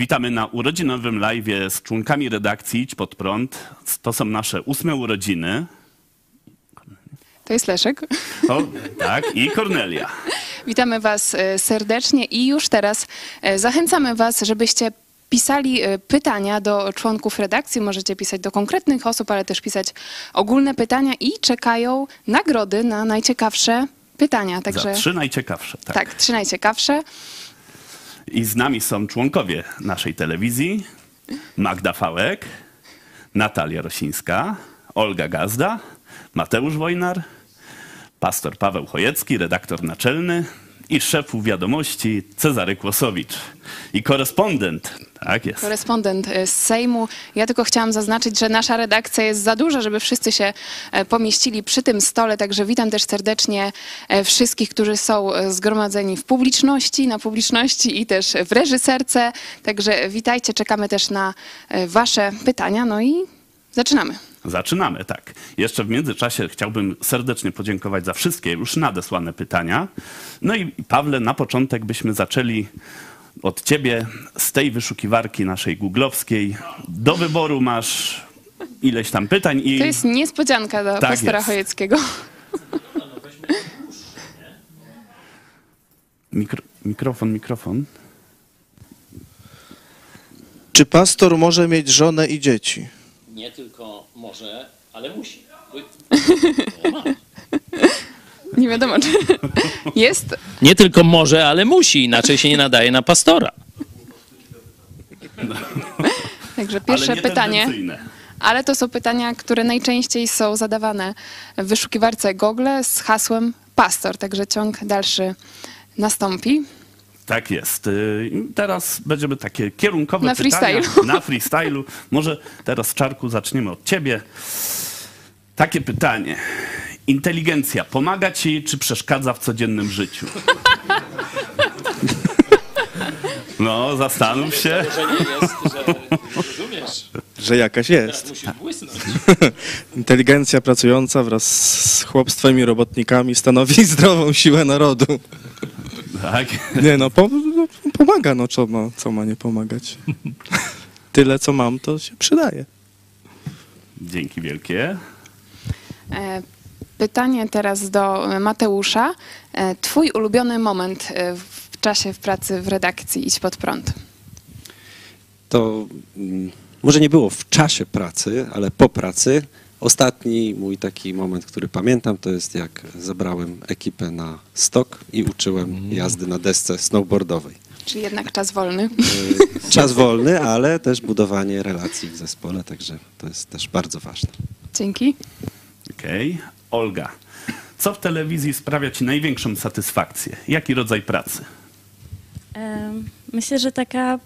Witamy na urodzinowym live z członkami redakcji Idź Pod Prąd. To są nasze ósme urodziny. To jest Leszek. O, tak, i Kornelia. Witamy Was e, serdecznie i już teraz e, zachęcamy Was, żebyście pisali e, pytania do członków redakcji. Możecie pisać do konkretnych osób, ale też pisać ogólne pytania i czekają nagrody na najciekawsze pytania. Za trzy najciekawsze. Tak. tak, trzy najciekawsze. I z nami są członkowie naszej telewizji. Magda Fałek, Natalia Rosińska, Olga Gazda, Mateusz Wojnar, pastor Paweł Chojecki, redaktor naczelny i szefu wiadomości Cezary Kłosowicz i korespondent. Tak jest. Korespondent e, z Sejmu. Ja tylko chciałam zaznaczyć, że nasza redakcja jest za duża, żeby wszyscy się e, pomieścili przy tym stole, także witam też serdecznie e, wszystkich, którzy są zgromadzeni w publiczności, na publiczności i też w reżyserce. Także witajcie, czekamy też na wasze pytania, no i zaczynamy. Zaczynamy, tak. Jeszcze w międzyczasie chciałbym serdecznie podziękować za wszystkie już nadesłane pytania. No i Pawle, na początek byśmy zaczęli od ciebie z tej wyszukiwarki naszej googlowskiej. Do wyboru masz ileś tam pytań i... To jest niespodzianka dla tak pastora jest. Chojeckiego. Mikro, mikrofon, mikrofon. Czy pastor może mieć żonę i dzieci? Nie tylko może, ale musi. Nie wiadomo, czy jest. Nie tylko może, ale musi, inaczej się nie nadaje na pastora. Także pierwsze ale pytanie. Ale to są pytania, które najczęściej są zadawane w wyszukiwarce Google z hasłem pastor. Także ciąg dalszy nastąpi. Tak jest. Y, teraz będziemy takie kierunkowe na pytania. Freestylu. Na freestylu. Może teraz, Czarku, zaczniemy od ciebie. Takie pytanie. Inteligencja pomaga ci, czy przeszkadza w codziennym życiu? No, zastanów się. Że nie jest, że rozumiesz. Że jakaś jest. Błysnąć. Inteligencja pracująca wraz z chłopstwem i robotnikami stanowi zdrową siłę narodu. Tak. Nie no, po, pomaga, no co ma, co ma nie pomagać. Tyle co mam, to się przydaje. Dzięki wielkie. E, pytanie teraz do Mateusza. E, twój ulubiony moment e, w czasie w pracy w redakcji Idź Pod Prąd? To mm, może nie było w czasie pracy, ale po pracy Ostatni mój taki moment, który pamiętam, to jest jak zabrałem ekipę na stok i uczyłem mm. jazdy na desce snowboardowej. Czyli jednak czas wolny. E, czas wolny, ale też budowanie relacji w zespole, także to jest też bardzo ważne. Dzięki. Okej. Okay. Olga, co w telewizji sprawia Ci największą satysfakcję? Jaki rodzaj pracy? Myślę, że taka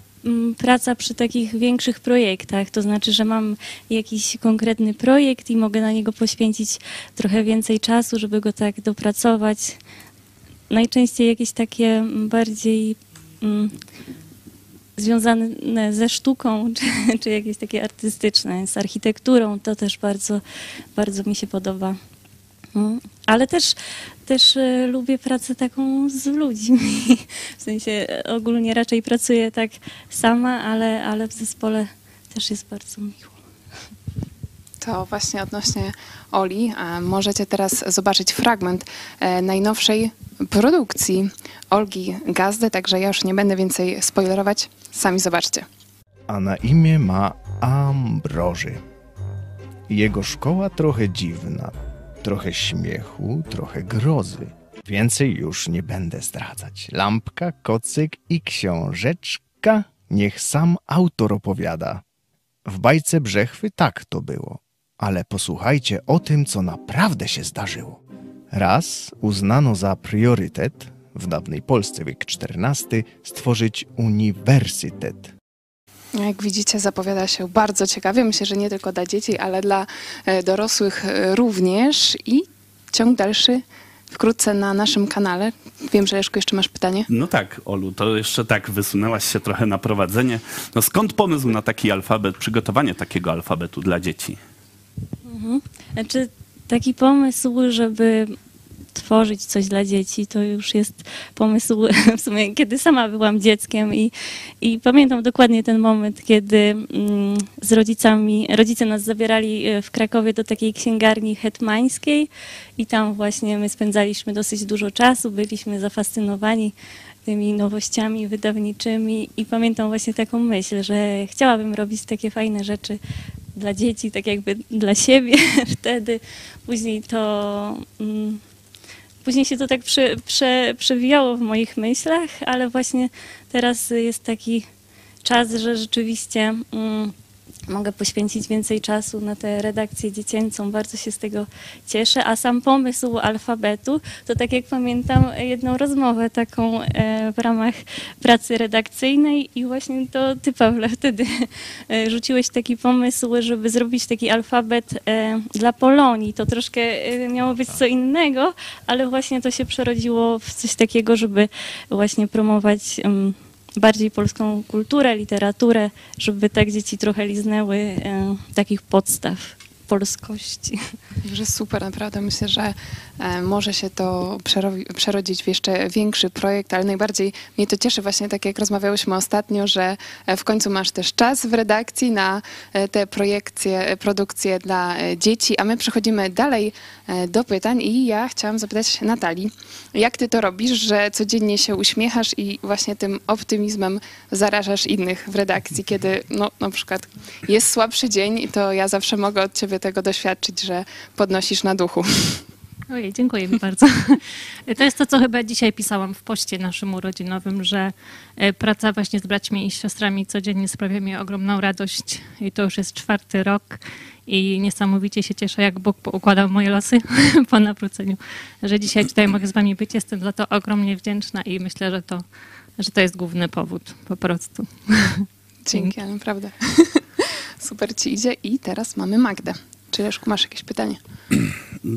praca przy takich większych projektach. To znaczy, że mam jakiś konkretny projekt i mogę na niego poświęcić trochę więcej czasu, żeby go tak dopracować. Najczęściej jakieś takie bardziej mm, związane ze sztuką, czy, czy jakieś takie artystyczne, z architekturą. To też bardzo, bardzo mi się podoba. Mm. Ale też, też e, lubię pracę taką z ludźmi. W sensie e, ogólnie raczej pracuję tak sama, ale, ale w zespole też jest bardzo miło. To właśnie odnośnie Oli. Możecie teraz zobaczyć fragment e, najnowszej produkcji Olgi Gazdy, także ja już nie będę więcej spoilerować. Sami zobaczcie. A na imię ma Ambroży. Jego szkoła trochę dziwna, trochę śmiechu, trochę grozy. Więcej już nie będę zdradzać. Lampka, kocyk i książeczka niech sam autor opowiada. W bajce Brzechwy tak to było, ale posłuchajcie o tym, co naprawdę się zdarzyło. Raz uznano za priorytet, w dawnej Polsce wiek XIV, stworzyć uniwersytet. Jak widzicie, zapowiada się bardzo ciekawie. Myślę, że nie tylko dla dzieci, ale dla e, dorosłych e, również. I ciąg dalszy wkrótce na naszym kanale. Wiem, że Leszku, jeszcze masz pytanie. No tak, Olu, to jeszcze tak wysunęłaś się trochę na prowadzenie. No skąd pomysł na taki alfabet, przygotowanie takiego alfabetu dla dzieci? Mhm. Znaczy, taki pomysł, żeby tworzyć coś dla dzieci, to już jest pomysł w sumie, kiedy sama byłam dzieckiem i, i pamiętam dokładnie ten moment, kiedy mm, z rodzicami, rodzice nas zabierali e, w Krakowie do takiej księgarni hetmańskiej i tam właśnie my spędzaliśmy dosyć dużo czasu, byliśmy zafascynowani tymi nowościami wydawniczymi i pamiętam właśnie taką myśl, że chciałabym robić takie fajne rzeczy dla dzieci, tak jakby dla siebie wtedy. Później to... Później się to tak prze, prze, przewijało w moich myślach, ale właśnie teraz jest taki czas, że rzeczywiście mm, mogę poświęcić więcej czasu na tę redakcję dziecięcą. Bardzo się z tego cieszę. A sam pomysł alfabetu, to tak jak pamiętam jedną rozmowę taką e, w ramach pracy redakcyjnej i właśnie to ty, Pawle, wtedy e, rzuciłeś taki pomysł, żeby zrobić taki alfabet e, dla Polonii. To troszkę miało być co innego, ale właśnie to się przerodziło w coś takiego, żeby właśnie promować em, bardziej polską kulturę, literaturę, żeby tak dzieci trochę liznęły e, takich podstaw polskości. Że super, naprawdę myślę, że e, może się to przerodzić w jeszcze większy projekt, ale najbardziej mnie to cieszy właśnie tak jak rozmawiałyśmy ostatnio, że e, w końcu masz też czas w redakcji na e, te projekcje, produkcje dla dzieci, a my przechodzimy dalej do pytań i ja chciałam zapytać Natalii, jak ty to robisz, że codziennie się uśmiechasz i właśnie tym optymizmem zarażasz innych w redakcji, kiedy no, na przykład jest słabszy dzień, to ja zawsze mogę od ciebie tego doświadczyć, że podnosisz na duchu. Ojej, dziękuję bardzo. To jest to, co chyba dzisiaj pisałam w poście naszym urodzinowym, że e, praca właśnie z braćmi i siostrami codziennie sprawia mi ogromną radość i to już jest czwarty rok i niesamowicie się cieszę, jak Bóg poukładał moje losy po nawróceniu, że dzisiaj tutaj mogę z wami być. Jestem za to ogromnie wdzięczna i myślę, że to, że to jest główny powód po prostu. Dzięki, ale naprawdę. Super ci idzie. I teraz mamy Magdę. Czy Leszku, masz jakieś pytanie?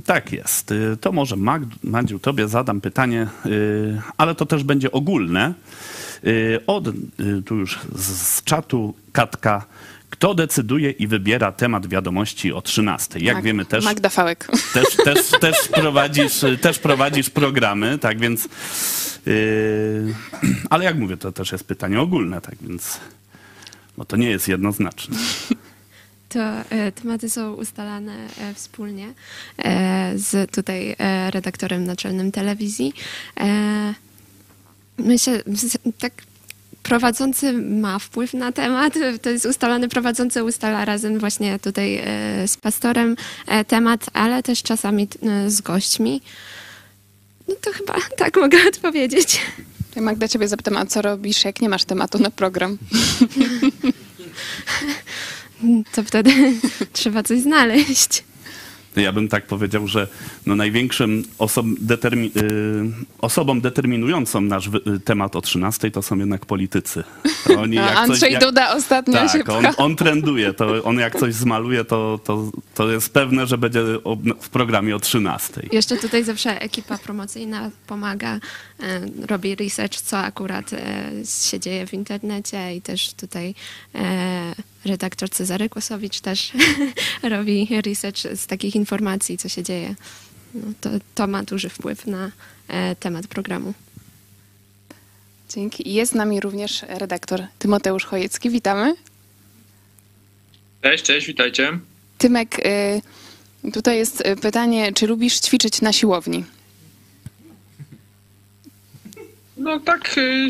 Tak jest. Y, To może Madziu, tobie zadam pytanie, y, ale to też będzie ogólne. Y, Od, tu już z, z czatu Katka. Kto decyduje i wybiera temat wiadomości o 13? Jak Mag- wiemy też, Magda Fałek. też, też, też, prowadzisz, też prowadzisz programy, tak więc... y, ale jak mówię, to też jest pytanie ogólne, tak więc... Bo to nie jest jednoznaczne. To e, tematy są ustalane e, wspólnie e, z tutaj redaktorem naczelnym telewizji. Myślę, z- tak prowadzący ma wpływ na temat. To jest ustalony, prowadzący ustala razem właśnie tutaj z pastorem temat, ale też czasami z gośćmi. No to chyba tak mogę odpowiedzieć. Ja Magda ciebie zapytam, a co robisz, jak nie masz tematu na program? To wtedy trzeba coś znaleźć. Ja bym tak powiedział, że no największym osob determi- y, osobą determinującą nasz y, temat o 13 to są jednak politycy. Oni A jak coś- Andrzej jak- Duda ostatnio się Tak, on, pcha. on trenduje. To on jak coś zmaluje, to, to, to jest pewne, że będzie w programie o 13. Jeszcze tutaj zawsze ekipa promocyjna pomaga, e, robi research, co akurat się dzieje w internecie i też tutaj redaktor Cezary Kłosowicz też robi research z takich informacji, co się dzieje. No, to, to ma duży wpływ na e, temat programu. Dzięki. Jest z nami również redaktor Tymoteusz Chojecki. Witamy. Cześć, cześć, witajcie. Tymek, y, tutaj jest y, pytanie, czy lubisz ćwiczyć na siłowni? No tak, y,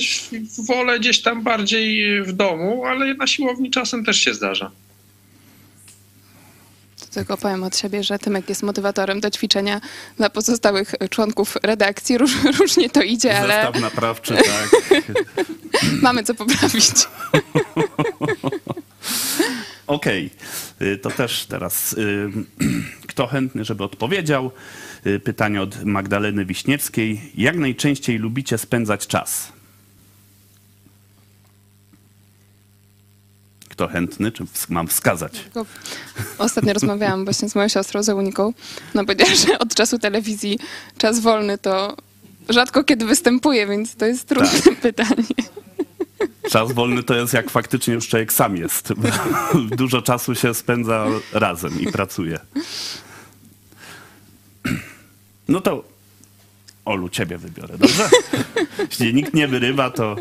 wolę gdzieś tam bardziej w domu, ale na siłowni czasem też się zdarza. Tylko powiem od siebie, że Tymek jest motywatorem do ćwiczenia dla pozostałych członków redakcji. Róż, różnie to idzie, ale Zestaw naprawczy, tak. mamy co poprawić. Okej, Y, to też teraz y, kto chętny, żeby odpowiedział. Y, Pytanie od Magdaleny Wiśniewskiej. Jak najczęściej lubicie spędzać czas? Kto chętny, czy mam wskazać? Ostatnio rozmawiałam właśnie z moją siostrą Zeuniką. No powiedziała, że od czasu telewizji czas wolny to rzadko kiedy występuje, więc to jest trudne pytanie. Czas wolny to jest jak faktycznie już człowiek sam jest. Dużo czasu się spędza razem i pracuje. No to Olu, ciebie wybiorę, dobrze? Jeśli nikt nie wyrywa, to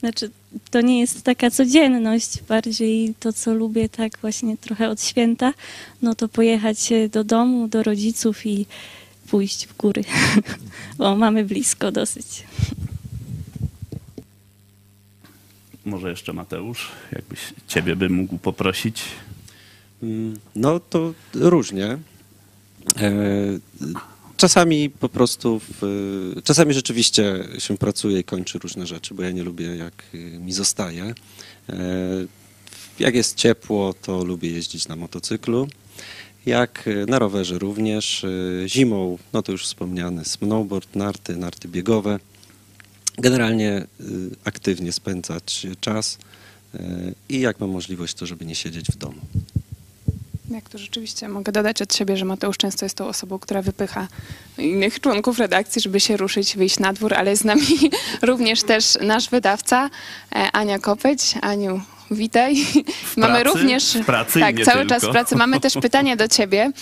Znaczy, to nie jest taka codzienność, bardziej to, co lubię tak właśnie trochę od święta, no to pojechać do domu, do rodziców i pójść w góry, bo mamy blisko dosyć. może jeszcze Mateusz, jakbyś ciebie bym mógł poprosić. Mm, No to różnie. E, Czasami po prostu, w, czasami rzeczywiście się pracuje i kończy różne rzeczy, bo ja nie lubię jak y, mi zostaje. E, Jak jest ciepło, to lubię jeździć na motocyklu. Jak na rowerze również. Zimą, no to już wspomniany snowboard, narty, narty biegowe. Generalnie aktywnie spędzać czas i jak mam możliwość, to żeby nie siedzieć w domu. Jak to rzeczywiście mogę dodać od siebie, że Mateusz często jest tą osobą, która wypycha innych członków redakcji, żeby się ruszyć, wyjść na dwór, ale z nami również też nasz wydawca e, Ania Kopeć. Aniu, witaj. Mamy pracy, również w pracy tak, cały tylko. czas w pracy. Mamy też pytanie do ciebie.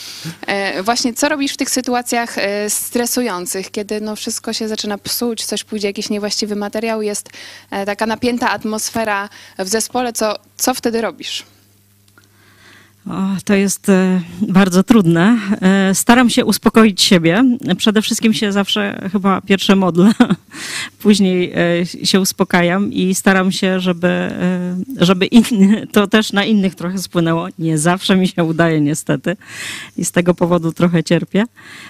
E, Właśnie co robisz w tych sytuacjach e, stresujących, kiedy no wszystko się zaczyna psuć, coś pójdzie, jakiś niewłaściwy materiał, jest taka napięta atmosfera w zespole, co, co wtedy robisz? To jest e, bardzo trudne. E, Staram się uspokoić siebie. Przede wszystkim się zawsze chyba pierwsze modlę, później e, się uspokajam i staram się, żeby, żeby inny, to też na innych trochę spłynęło. Nie zawsze mi się udaje niestety i z tego powodu trochę cierpię,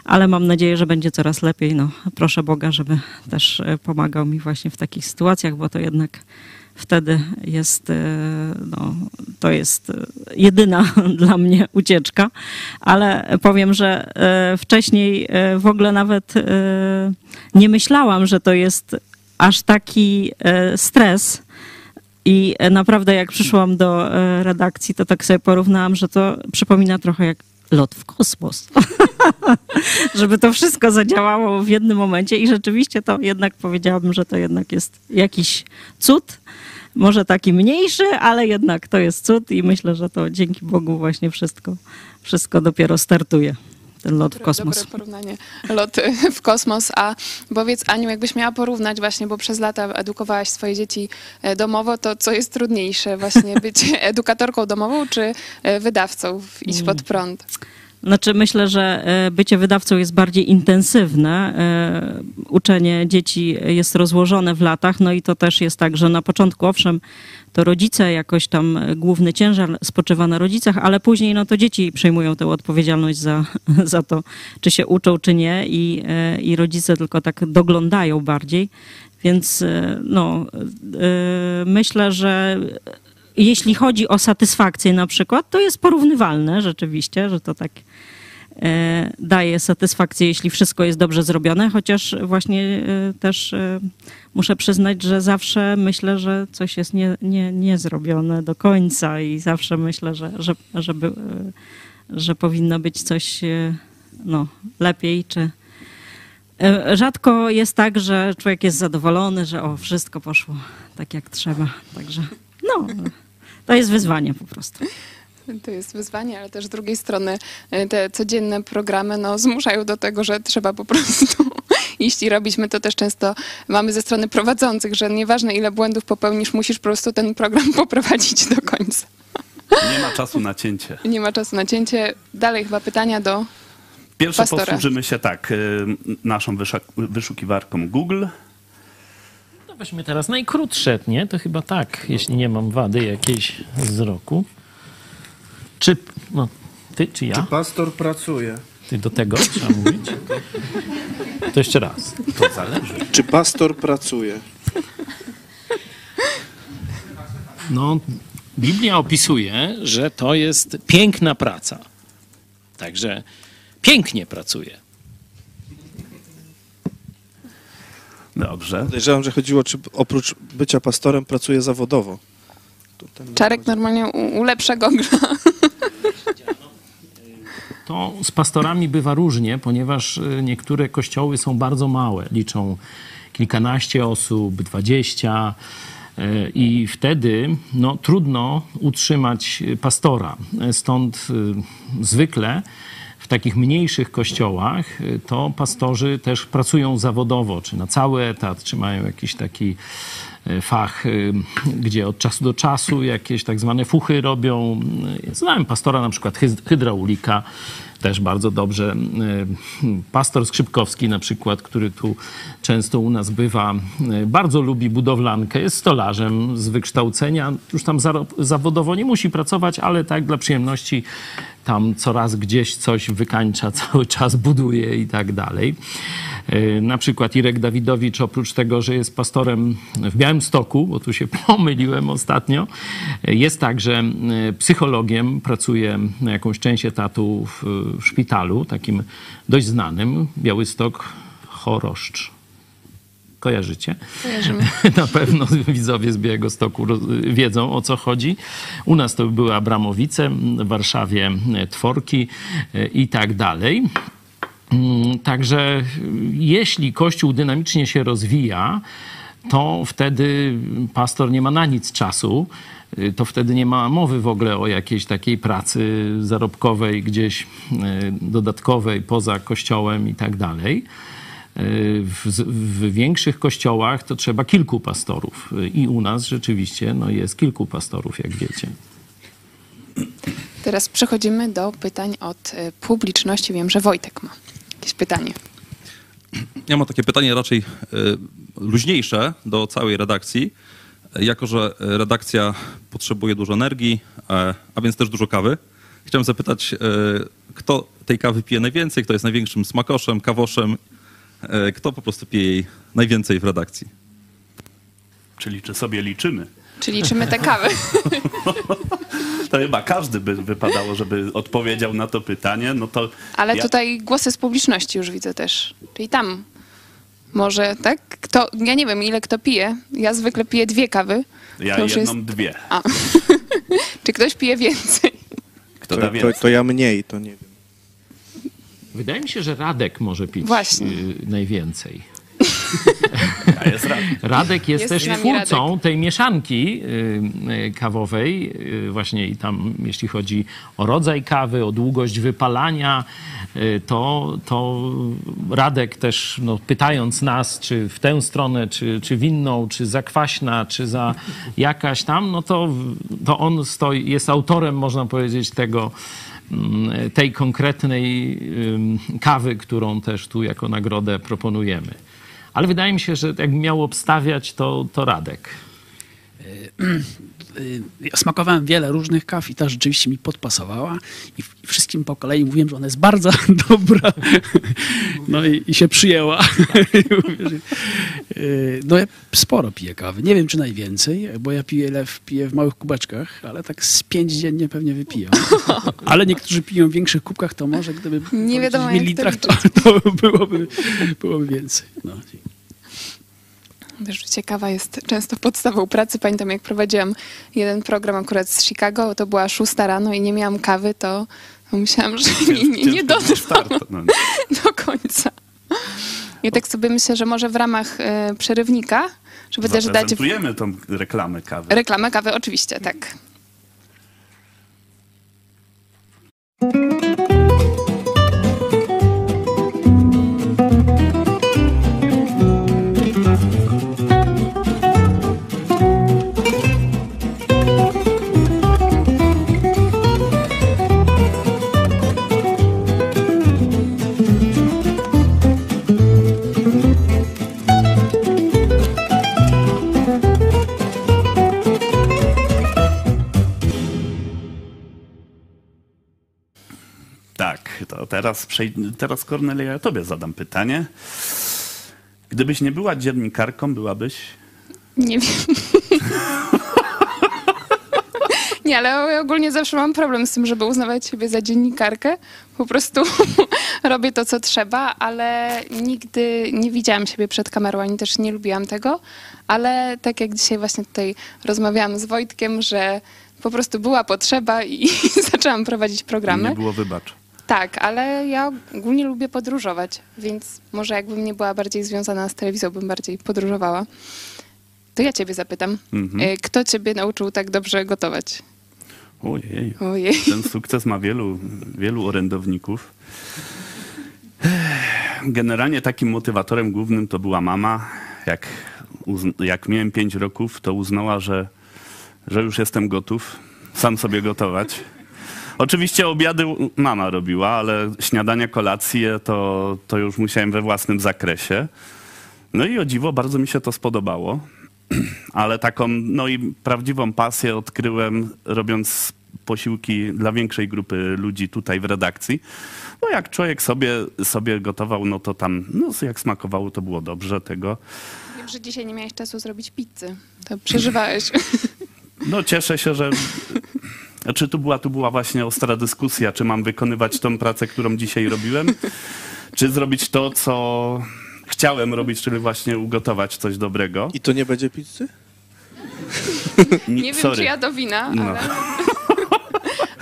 ale mam nadzieję, że będzie coraz lepiej. No, proszę Boga, żeby też pomagał mi właśnie w takich sytuacjach, bo to jednak wtedy jest, e, no, to jest e, jedyna dla mnie ucieczka, ale powiem, że e, wcześniej w ogóle nawet nie myślałam, że to jest aż taki stres. I naprawdę jak przyszłam do redakcji, to tak sobie porównałam, że to przypomina trochę jak lot w kosmos. Żeby to wszystko zadziałało w jednym momencie i rzeczywiście to jednak powiedziałabym, że to jednak jest jakiś cud. Może taki mniejszy, ale jednak to jest cud i myślę, że to dzięki Bogu właśnie wszystko, wszystko dopiero startuje. Ten lot w Dobre- kosmos. Dobre porównanie. Lot w kosmos. A powiedz, Aniu, jakbyś miała porównać właśnie, bo przez lata edukowałaś swoje dzieci e, domowo, to co jest trudniejsze? Właśnie być edukatorką domową czy e, wydawcą w Iść pod prąd? Znaczy myślę, że e, bycie wydawcą jest bardziej intensywne. E, Uczenie dzieci jest rozłożone w latach, no i to też jest tak, że na początku owszem, to rodzice jakoś tam główny ciężar spoczywa na rodzicach, ale później no to dzieci przejmują tę odpowiedzialność za, za to, czy się uczą, czy nie i, e, i rodzice tylko tak doglądają bardziej. Więc no, myślę, że jeśli chodzi o satysfakcję na przykład, to jest porównywalne rzeczywiście, że to tak daje satysfakcję, jeśli wszystko jest dobrze zrobione, chociaż właśnie e, też e, muszę przyznać, że zawsze myślę, że coś jest nie, nie, nie zrobione do końca i zawsze myślę, że, że, żeby, e, że powinno być coś e, no, lepiej, czy e, Rzadko jest tak, że człowiek jest zadowolony, że o, wszystko poszło tak jak trzeba. Także no, to jest wyzwanie po prostu. To jest wyzwanie, ale też z drugiej strony e, te codzienne programy no, zmuszają do tego, że trzeba po prostu iść i robić. My to też często mamy ze strony prowadzących, że nieważne ile błędów popełnisz, musisz po prostu ten program poprowadzić do końca. Nie ma czasu na cięcie. Nie ma czasu na cięcie. Dalej chyba pytania do Pierwsze Pastora. posłużymy się tak, y, naszą wyszukiwarką Google. No weźmy teraz najkrótsze, nie? To chyba tak, jeśli nie mam wady jakiejś wzroku. Czy, no, ty czy ja? Czy pastor pracuje? Ty do tego trzeba mówić? To jeszcze raz. To zależy. Czy pastor pracuje? No, Biblia opisuje, że to jest piękna praca. Także pięknie pracuje. Dobrze. Podejrzewam, że chodziło, czy oprócz bycia pastorem pracuje zawodowo. Czarek normalnie u- ulepsza gogla. To z pastorami bywa różnie, ponieważ y, niektóre kościoły są bardzo małe, liczą kilkanaście osób, dwadzieścia. y, I wtedy no, trudno utrzymać pastora. Stąd y, zwykle w takich mniejszych kościołach to pastorzy też pracują zawodowo, czy na cały etat, czy mają jakiś taki fach, y, gdzie od czasu do czasu jakieś tak zwane fuchy robią. Y, Znałem pastora na przykład hyd- hydraulika, też bardzo dobrze. Pastor Skrzypkowski na przykład, który tu często u nas bywa, bardzo lubi budowlankę, jest stolarzem z wykształcenia. Już tam zawodowo nie musi pracować, ale tak dla przyjemności tam coraz gdzieś coś wykańcza, cały czas buduje i tak dalej. Y, Na przykład Irek Dawidowicz, oprócz tego, że jest pastorem w Białymstoku, bo tu się pomyliłem ostatnio, y, jest także y, psychologiem, pracuje na jakąś część etatu w szpitalu, takim dość znanym, Białystok Choroszcz. Kojarzycie? Kojarzymy. Na pewno widzowie z Białegostoku roz- wiedzą o co chodzi. U nas to były Abramowice, w Warszawie e, Tworki e, i tak dalej. Mm, Także y, jeśli Kościół dynamicznie się rozwija, to wtedy pastor nie ma na nic czasu. Y, To wtedy nie ma mowy w ogóle o jakiejś takiej pracy zarobkowej, gdzieś dodatkowej poza kościołem i tak dalej. Y, W, w większych kościołach to trzeba kilku pastorów. Y, I u nas rzeczywiście no, jest kilku pastorów, jak wiecie. Teraz przechodzimy do pytań od e, publiczności. Wiem, że Wojtek ma jakieś pytanie. Ja mam takie pytanie raczej luźniejsze do całej redakcji. Jako, że redakcja potrzebuje dużo energii, e, a więc też dużo kawy, chciałem zapytać, e, kto tej kawy pije najwięcej, kto jest największym smakoszem, kawoszem, kto po prostu pije jej najwięcej w redakcji? Czyli czy sobie liczymy? Czyli liczymy te kawy. To chyba każdy by wypadało, żeby odpowiedział na to pytanie. No to Ale ja, tutaj głosy z publiczności już widzę też. Czyli tam może, tak? Kto, ja nie wiem, ile kto pije. Ja zwykle piję dwie kawy. ja to już jedną, jest- dwie. A. Czy ktoś pije więcej? Kto To, da to, więcej? to ja mniej, to nie wiem. Wydaje mi się, że Radek może pić Właśnie. y, najwięcej. A jest rad. Radek jest, Jest też twórcą tej mieszanki y, y, kawowej, właśnie i tam, jeśli chodzi o rodzaj kawy, o długość wypalania, to, to Radek też, no, pytając nas, czy w tę stronę, czy, czy w inną, czy za kwaśna, czy za jakaś tam, no to, to on stoi, jest autorem, można powiedzieć, tego, tej konkretnej kawy, którą też tu jako nagrodę proponujemy. Ale wydaje mi się, że jakbym miał obstawiać, to, to Radek. Y, ja smakowałem wiele różnych kaw i ta rzeczywiście mi podpasowała i, wszystkim po kolei mówiłem, że ona jest bardzo dobra. No i, i się przyjęła. Y, no ja sporo piję kawy. Nie wiem, czy najwięcej, bo ja piję, lew, piję w małych kubeczkach, ale tak z pięć dziennie pewnie wypiję. Ale niektórzy piją w większych kubkach, to może gdyby Nie wiadomo, w mililitrach, to, to byłoby, byłoby więcej. No. Wiesz, że ciekawa jest często podstawą pracy. Pamiętam, jak prowadziłam jeden program akurat z Chicago, to była szósta rano i nie miałam kawy, to myślałam, że nie, nie, nie dotrwam No, do końca. I tak sobie myślę, że może w ramach e, przerywnika, żeby też dać Zaprezentujemy tą reklamę kawy. reklamę kawy, oczywiście, tak. Teraz, przej- teraz Kornelia, ja tobie zadam pytanie. Gdybyś nie była dziennikarką, byłabyś... Nie wiem. Nie, ale ogólnie zawsze mam problem z tym, żeby uznawać siebie za dziennikarkę. Po prostu robię to, co trzeba, ale nigdy nie widziałam siebie przed kamerą, ani też nie lubiłam tego. Ale tak jak dzisiaj właśnie tutaj rozmawiałam z Wojtkiem, że po prostu była potrzeba i zaczęłam prowadzić programy. Nie było wybacz. Tak, ale ja ogólnie lubię podróżować, więc może jakbym nie była bardziej związana z telewizją, bym bardziej podróżowała. To ja ciebie zapytam, Mhm. y, kto ciebie nauczył tak dobrze gotować? Ojej. Ojej. Ten sukces ma wielu, wielu orędowników. Generalnie takim motywatorem głównym to była mama. Jak, jak miałem 5 roków, to uznała, że, że już jestem gotów sam sobie gotować. Oczywiście obiady mama robiła, ale śniadania, kolacje to, to już musiałem we własnym zakresie. No i o dziwo, bardzo mi się to spodobało. Ale taką, no i prawdziwą pasję odkryłem robiąc posiłki dla większej grupy ludzi tutaj w redakcji. No jak człowiek sobie, sobie gotował, no to tam, no jak smakowało, to było dobrze tego. Wiem, że dzisiaj nie miałeś czasu zrobić pizzy. To przeżywałeś. No cieszę się, że... Czy tu była, tu była właśnie ostra dyskusja, czy mam wykonywać tą pracę, którą dzisiaj robiłem, czy zrobić to, co chciałem robić, czyli właśnie ugotować coś dobrego. I to nie będzie pizzy? Nie, Nie wiem, czy ja do wina, No. ale,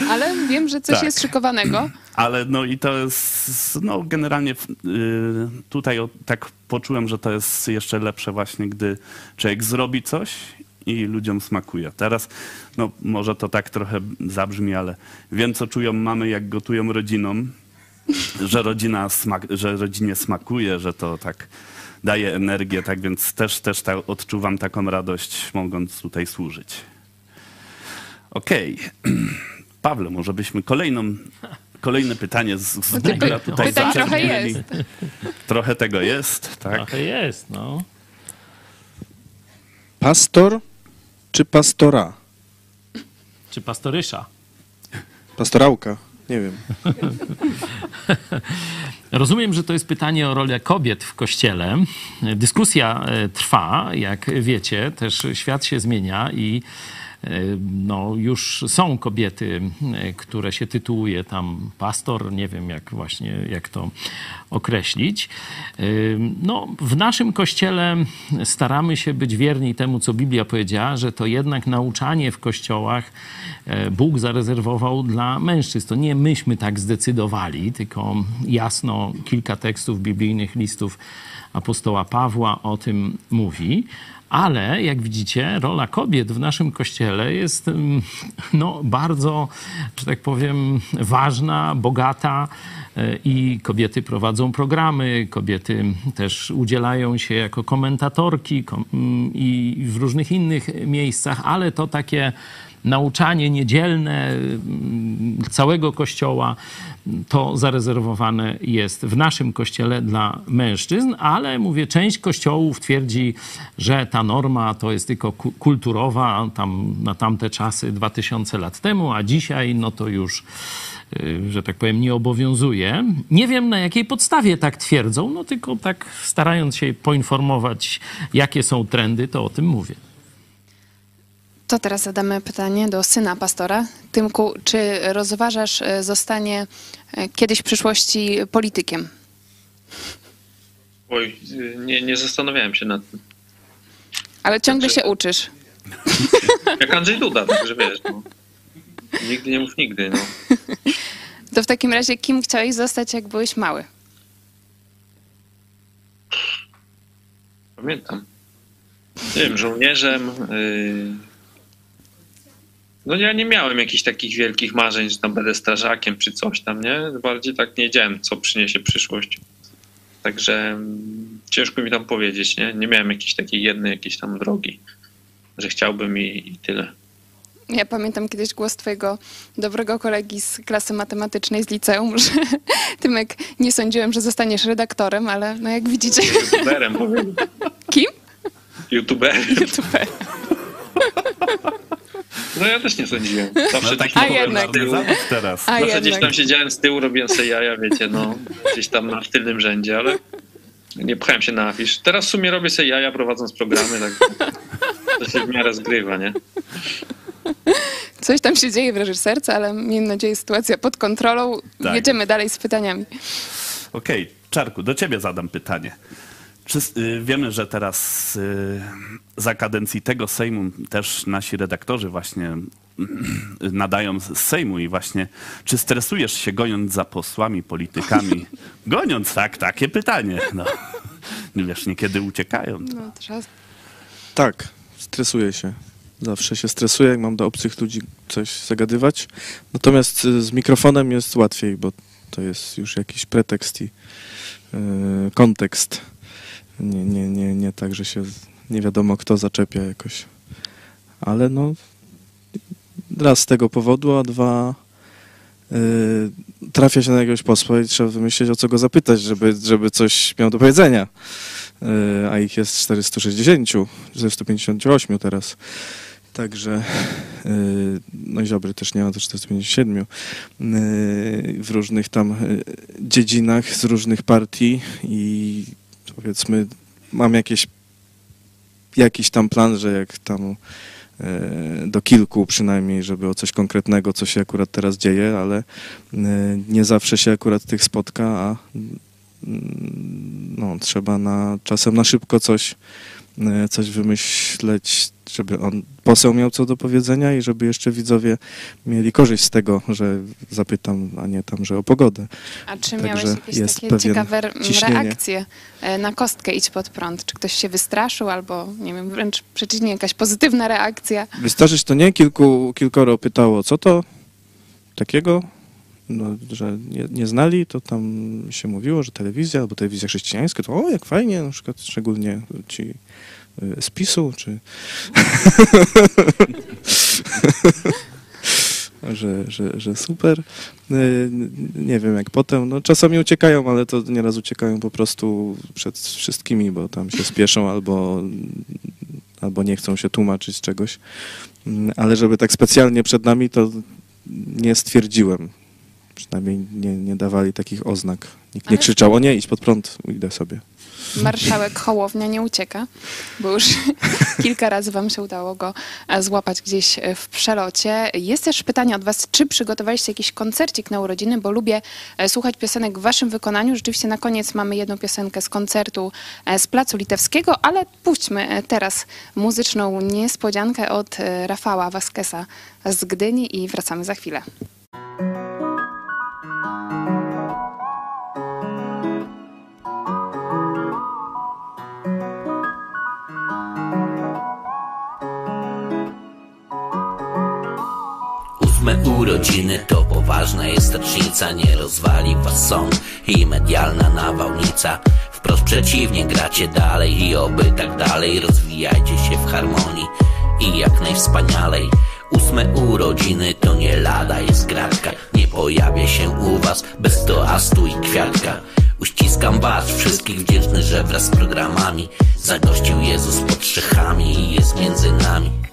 ale wiem, że coś Tak. jest szykowanego. Ale no i to jest, no generalnie y, tutaj o, tak poczułem, że to jest jeszcze lepsze właśnie, gdy człowiek zrobi coś i ludziom smakuje. Teraz, no może to tak trochę zabrzmi, ale wiem, co czują mamy, jak gotują rodzinom, że, rodzina smak, że rodzinie smakuje, że to tak daje energię, tak więc też, też ta, odczuwam taką radość, mogąc tutaj służyć. Okej. Pawle, może byśmy kolejną, kolejne pytanie z, z No tutaj pytań trochę jest. Trochę tego jest, tak. Trochę jest, no. Pastor czy pastora? Czy pastorysza? Pastorałka? Nie wiem. Rozumiem, że to jest pytanie o rolę kobiet w kościele. Dyskusja e, trwa, jak wiecie, też świat się zmienia i no, już są kobiety, które się tytułuje tam pastor, nie wiem jak właśnie, jak to określić. No, w naszym kościele staramy się być wierni temu, co Biblia powiedziała, że to jednak nauczanie w kościołach e, Bóg zarezerwował dla mężczyzn. To nie myśmy tak zdecydowali, tylko jasno kilka tekstów biblijnych, listów apostoła Pawła o tym mówi. Ale jak widzicie, rola kobiet w naszym kościele jest mm, no, bardzo, że tak powiem, ważna, bogata e, i kobiety prowadzą programy, kobiety też udzielają się jako komentatorki kom- mm, i w różnych innych miejscach, ale to takie nauczanie niedzielne mm, całego kościoła to zarezerwowane jest w naszym kościele dla mężczyzn, ale mówię, część kościołów twierdzi, że ta norma to jest tylko ku- kulturowa, tam na tamte czasy 2000 lat temu, a dzisiaj no to już y, że tak powiem, nie obowiązuje. Nie wiem na jakiej podstawie tak twierdzą, no tylko tak starając się poinformować, jakie są trendy, to o tym mówię. To teraz zadamy pytanie do syna pastora. Tymku, czy rozważasz e, zostanie e, kiedyś w przyszłości politykiem? Oj, y, nie, nie zastanawiałem się nad tym. Ale ciągle się uczysz. Jak Andrzej Duda, także wiesz, no. Nigdy nie mów nigdy, no. To w takim razie kim chciałeś zostać, jak byłeś mały? Pamiętam. Nie wiem, żołnierzem. Yy... No ja nie miałem jakichś takich wielkich marzeń, że tam będę strażakiem czy coś tam, nie? Bardziej tak nie wiedziałem, co przyniesie przyszłość. Także mm, ciężko mi tam powiedzieć, nie? Nie miałem jakiejś takiej jednej jakiejś tam drogi, że chciałbym i, i tyle. Ja pamiętam kiedyś głos twojego dobrego kolegi z klasy matematycznej z liceum, że Tymek, nie sądziłem, że zostaniesz redaktorem, ale no jak widzicie... YouTuberem powiem. Kim? YouTuberem. YouTuber. No ja też nie sądziłem. Zawsze No tak taki A jednak. teraz. A Zawsze gdzieś tam siedziałem z tyłu, robiłem sobie jaja, wiecie, no, gdzieś tam na w tylnym rzędzie, ale nie pchałem się na afisz. Teraz w sumie robię sobie jaja prowadząc programy, tak to się w miarę zgrywa, nie? Coś tam się dzieje w reżyserce, ale miejmy nadzieję sytuacja pod kontrolą. Tak. Jedziemy dalej z pytaniami. Okej, Czarku, do ciebie zadam pytanie. Czy, y, wiemy, że teraz y, za kadencji tego Sejmu też nasi redaktorzy właśnie y, nadają z Sejmu i właśnie czy stresujesz się goniąc za posłami, politykami? Goniąc, tak, takie pytanie. No. Wiesz, niekiedy uciekają. No, trzeba... Tak, stresuję się. Zawsze się stresuję, jak mam do obcych ludzi coś zagadywać. Natomiast y, z mikrofonem jest łatwiej, bo to jest już jakiś pretekst i y, kontekst. Nie, nie, nie, nie tak, że się nie wiadomo kto zaczepia jakoś. Ale no, raz z tego powodu, a dwa y, trafia się na jakiegoś posła i trzeba wymyślić o co go zapytać, żeby, żeby coś miał do powiedzenia. Y, a ich jest 460, 458 teraz. Także, y, no i Ziobry też nie ma, to 457 y, w różnych tam y, dziedzinach, z różnych partii i powiedzmy mam jakieś, jakiś tam plan, że jak tam e, do kilku przynajmniej, żeby o coś konkretnego, co się akurat teraz dzieje, ale e, nie zawsze się akurat tych spotka, a mm, no, trzeba na, czasem na szybko coś, e, coś wymyśleć, żeby on, poseł miał co do powiedzenia i żeby jeszcze widzowie mieli korzyść z tego, że zapytam, a nie tam, że o pogodę. A czy Także miałeś jakieś takie ciekawe ciśnienie. reakcje e, na kostkę Idź pod prąd? Czy ktoś się wystraszył albo, nie wiem, wręcz przeciwnie, jakaś pozytywna reakcja? Wystarczyć to nie, kilku, kilkoro pytało, co to takiego, no, że nie, nie znali, to tam się mówiło, że telewizja albo telewizja chrześcijańska, to o, jak fajnie, na przykład szczególnie ci z PiSu, czy... że, że, że super. Y, Nie wiem jak potem, no czasami uciekają, ale to nieraz uciekają po prostu przed wszystkimi, bo tam się spieszą albo, albo nie chcą się tłumaczyć czegoś. Mm, Ale żeby tak specjalnie przed nami, to nie stwierdziłem. Przynajmniej nie, nie dawali takich oznak. Nikt nie Ale- krzyczał, o nie, idź pod prąd, idę sobie. Marszałek Hołownia nie ucieka, bo już kilka razy wam się udało go e, złapać gdzieś e, w przelocie. Jest też pytanie od was, czy przygotowaliście jakiś koncercik na urodziny, bo lubię e, słuchać piosenek w waszym wykonaniu. Rzeczywiście na koniec mamy jedną piosenkę z koncertu z Placu Litewskiego, ale puśćmy teraz muzyczną niespodziankę od Rafała Waskesa z Gdyni i wracamy za chwilę. Urodziny to poważna jest rocznica Nie rozwali was sąd i medialna nawałnica. Wprost przeciwnie, gracie dalej i oby tak dalej Rozwijajcie się w harmonii. I jak najwspanialej. Ósme urodziny to nie lada jest gratka. Nie pojawia się u was bez toastu i kwiatka. Uściskam was wszystkich wdzięczny, że wraz z programami Zagościł Jezus pod szychami i jest między nami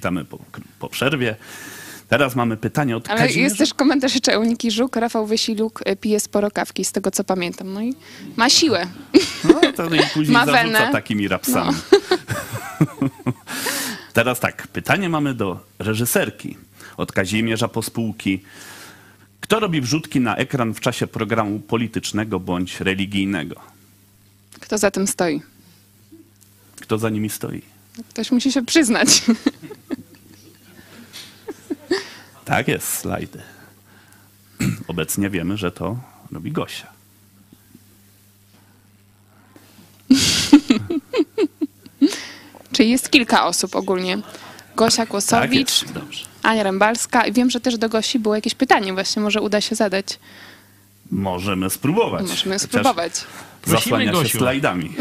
Witamy po, po przerwie. Teraz mamy pytanie od Ale Kazimierza. jest też komentarz jeszcze Euniki Żuk. Rafał Wysiluk e, pije sporo kawki, z tego co pamiętam. No i ma siłę. No, to i później Ma zarzuca wenę. takimi rapsami. Teraz tak, pytanie mamy do reżyserki od Kazimierza Pospółki. Kto robi wrzutki na ekran w czasie programu politycznego bądź religijnego? Kto za tym stoi? Kto za nimi stoi? Ktoś musi się przyznać. Tak jest, slajdy. Obecnie wiemy, że to robi Gosia. Czyli jest kilka osób ogólnie. Gosia Kłosowicz, Tak jest, dobrze. Ania Rębalska i wiem, że też do Gosi było jakieś pytanie właśnie, może uda się zadać. Możemy spróbować. Możemy Chociaż spróbować. Zasłania się slajdami.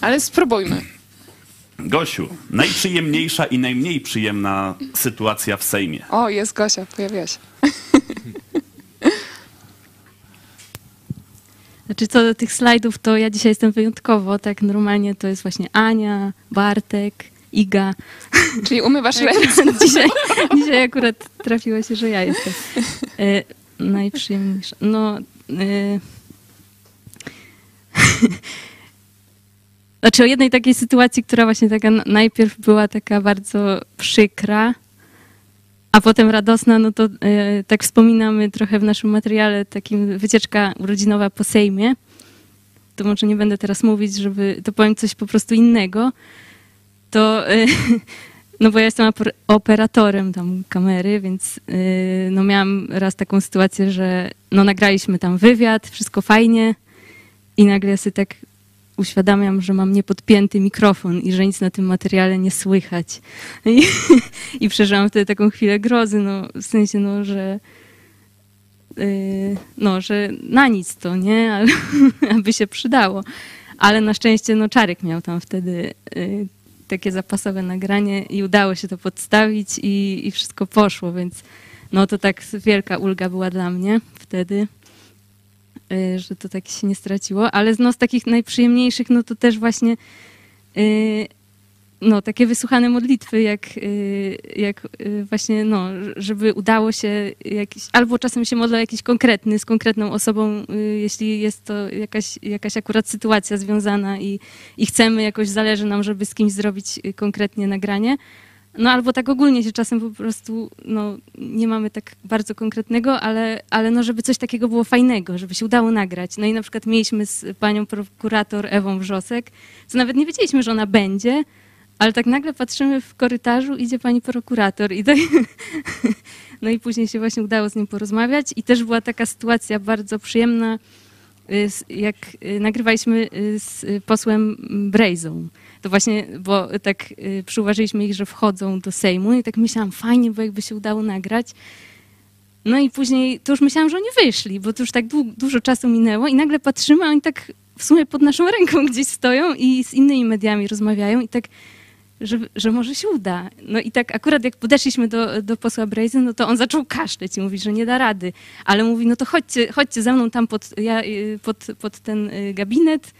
Ale spróbujmy. Gosiu, najprzyjemniejsza i najmniej przyjemna sytuacja w Sejmie. O, jest Gosia, pojawiła się. Znaczy co do tych slajdów, to ja dzisiaj jestem wyjątkowo, tak normalnie to jest właśnie Ania, Bartek, Iga. Czyli umywasz ręce. dzisiaj, dzisiaj akurat trafiło się, że ja jestem. E, najprzyjemniejsza. No... E, Znaczy o jednej takiej sytuacji, która właśnie taka najpierw była taka bardzo przykra, a potem radosna, no to e, tak wspominamy trochę w naszym materiale, takim wycieczka urodzinowa po Sejmie. to może nie będę teraz mówić, żeby, to powiem coś po prostu innego, to, y, no bo ja jestem oper- operatorem tam kamery, więc y, no miałam raz taką sytuację, że no nagraliśmy tam wywiad, wszystko fajnie i nagle sobie tak uświadamiam, że mam niepodpięty mikrofon i że nic na tym materiale nie słychać. I, i przeżyłam wtedy taką chwilę grozy, no w sensie, no, że y, no, że na nic to, nie? Ale aby się przydało. Ale na szczęście, no, Czarek miał tam wtedy y, takie zapasowe nagranie i udało się to podstawić i, i wszystko poszło, więc no to tak wielka ulga była dla mnie wtedy, że to tak się nie straciło. Ale no, z takich najprzyjemniejszych, no to też właśnie y, no, takie wysłuchane modlitwy, jak, y, jak y, właśnie, no, żeby udało się jakiś, albo czasem się modlę jakiś konkretny, z konkretną osobą, y, jeśli jest to jakaś, jakaś akurat sytuacja związana i, i chcemy, jakoś zależy nam, żeby z kimś zrobić y, konkretnie nagranie. No albo tak ogólnie się czasem po prostu, no nie mamy tak bardzo konkretnego, ale, ale no żeby coś takiego było fajnego, żeby się udało nagrać. No i na przykład mieliśmy z panią prokurator Ewą Wrzosek, co nawet nie wiedzieliśmy, że ona będzie, ale tak nagle patrzymy w korytarzu, idzie pani prokurator i tak, no i później się właśnie udało z nim porozmawiać i też była taka sytuacja bardzo przyjemna, y, jak y, nagrywaliśmy y, z posłem Brejzą. To właśnie, bo tak y, przyuważyliśmy ich, że wchodzą do Sejmu i tak myślałam, fajnie, bo jakby się udało nagrać. No i później, to już myślałam, że oni wyszli, bo to już tak du- dużo czasu minęło i nagle patrzymy, a oni tak w sumie pod naszą ręką gdzieś stoją i z innymi mediami rozmawiają i tak, że, że może się uda. No i tak akurat jak podeszliśmy do, do posła Brejzy, no to on zaczął kaszleć i mówi, że nie da rady. Ale mówi, no to chodźcie, chodźcie ze mną tam pod, ja, y, pod, pod ten y, gabinet.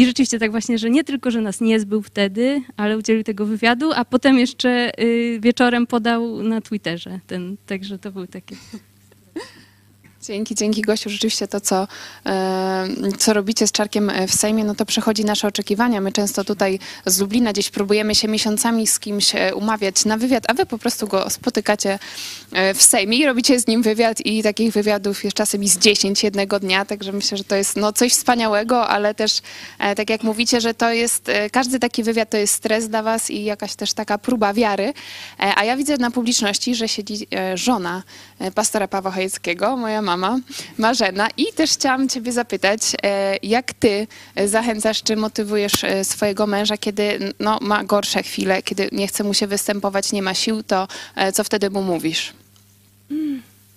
I rzeczywiście tak właśnie, że nie tylko, że nas nie zbył wtedy, ale udzielił tego wywiadu, a potem jeszcze y, wieczorem podał na Twitterze ten, także to były takie... Dzięki, dzięki Gosiu. Rzeczywiście to, co, e, co robicie z Czarkiem w Sejmie, no to przechodzi nasze oczekiwania. My często tutaj z Lublina gdzieś próbujemy się miesiącami z kimś e, umawiać na wywiad, a wy po prostu go spotykacie e, w Sejmie i robicie z nim wywiad i takich wywiadów jest czasem i z 10 jednego dnia, także myślę, że to jest no, coś wspaniałego, ale też e, tak jak mówicie, że to jest, e, każdy taki wywiad to jest stres dla was i jakaś też taka próba wiary. E, A ja widzę na publiczności, że siedzi e, żona e, pastora Pawła Chojeckiego, moja mama, Marzena. I też chciałam ciebie zapytać, e, jak ty e, zachęcasz, czy motywujesz e, swojego męża, kiedy no, ma gorsze chwile, kiedy nie chce mu się występować, nie ma sił, to e, co wtedy mu mówisz?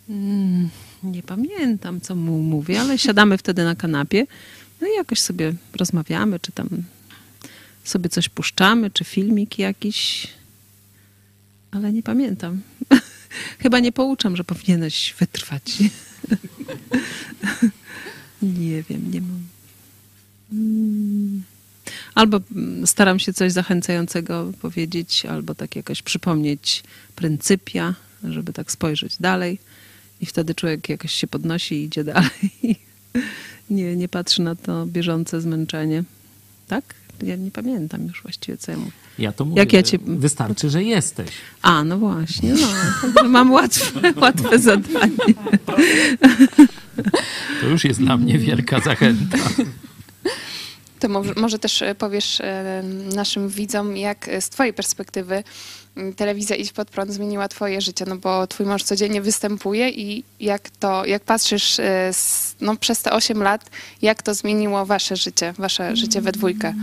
Mm, nie pamiętam, co mu mówię, ale siadamy wtedy na kanapie, no i jakoś sobie rozmawiamy, czy tam sobie coś puszczamy, czy filmik jakiś, ale nie pamiętam. Chyba nie pouczam, że powinieneś wytrwać. nie wiem, nie mam. Mm. Albo mm, staram się coś zachęcającego powiedzieć, albo tak jakoś przypomnieć pryncypia, żeby tak spojrzeć dalej. I wtedy człowiek jakoś się podnosi i idzie dalej. Nie, nie patrzy na to bieżące zmęczenie. Tak? Ja nie pamiętam już właściwie, co ja mówię. Ja to mówię, Jak ja cię... wystarczy, że jesteś. A, no właśnie, no. Mam łatwe, łatwe zadanie. To już jest dla mnie wielka zachęta. To może, może też e, powiesz e, naszym widzom, jak e, z twojej perspektywy telewizja Idź Pod Prąd zmieniła twoje życie, no bo twój mąż codziennie występuje i jak to, jak patrzysz no, przez te 8 lat, jak to zmieniło wasze życie, wasze życie we dwójkę?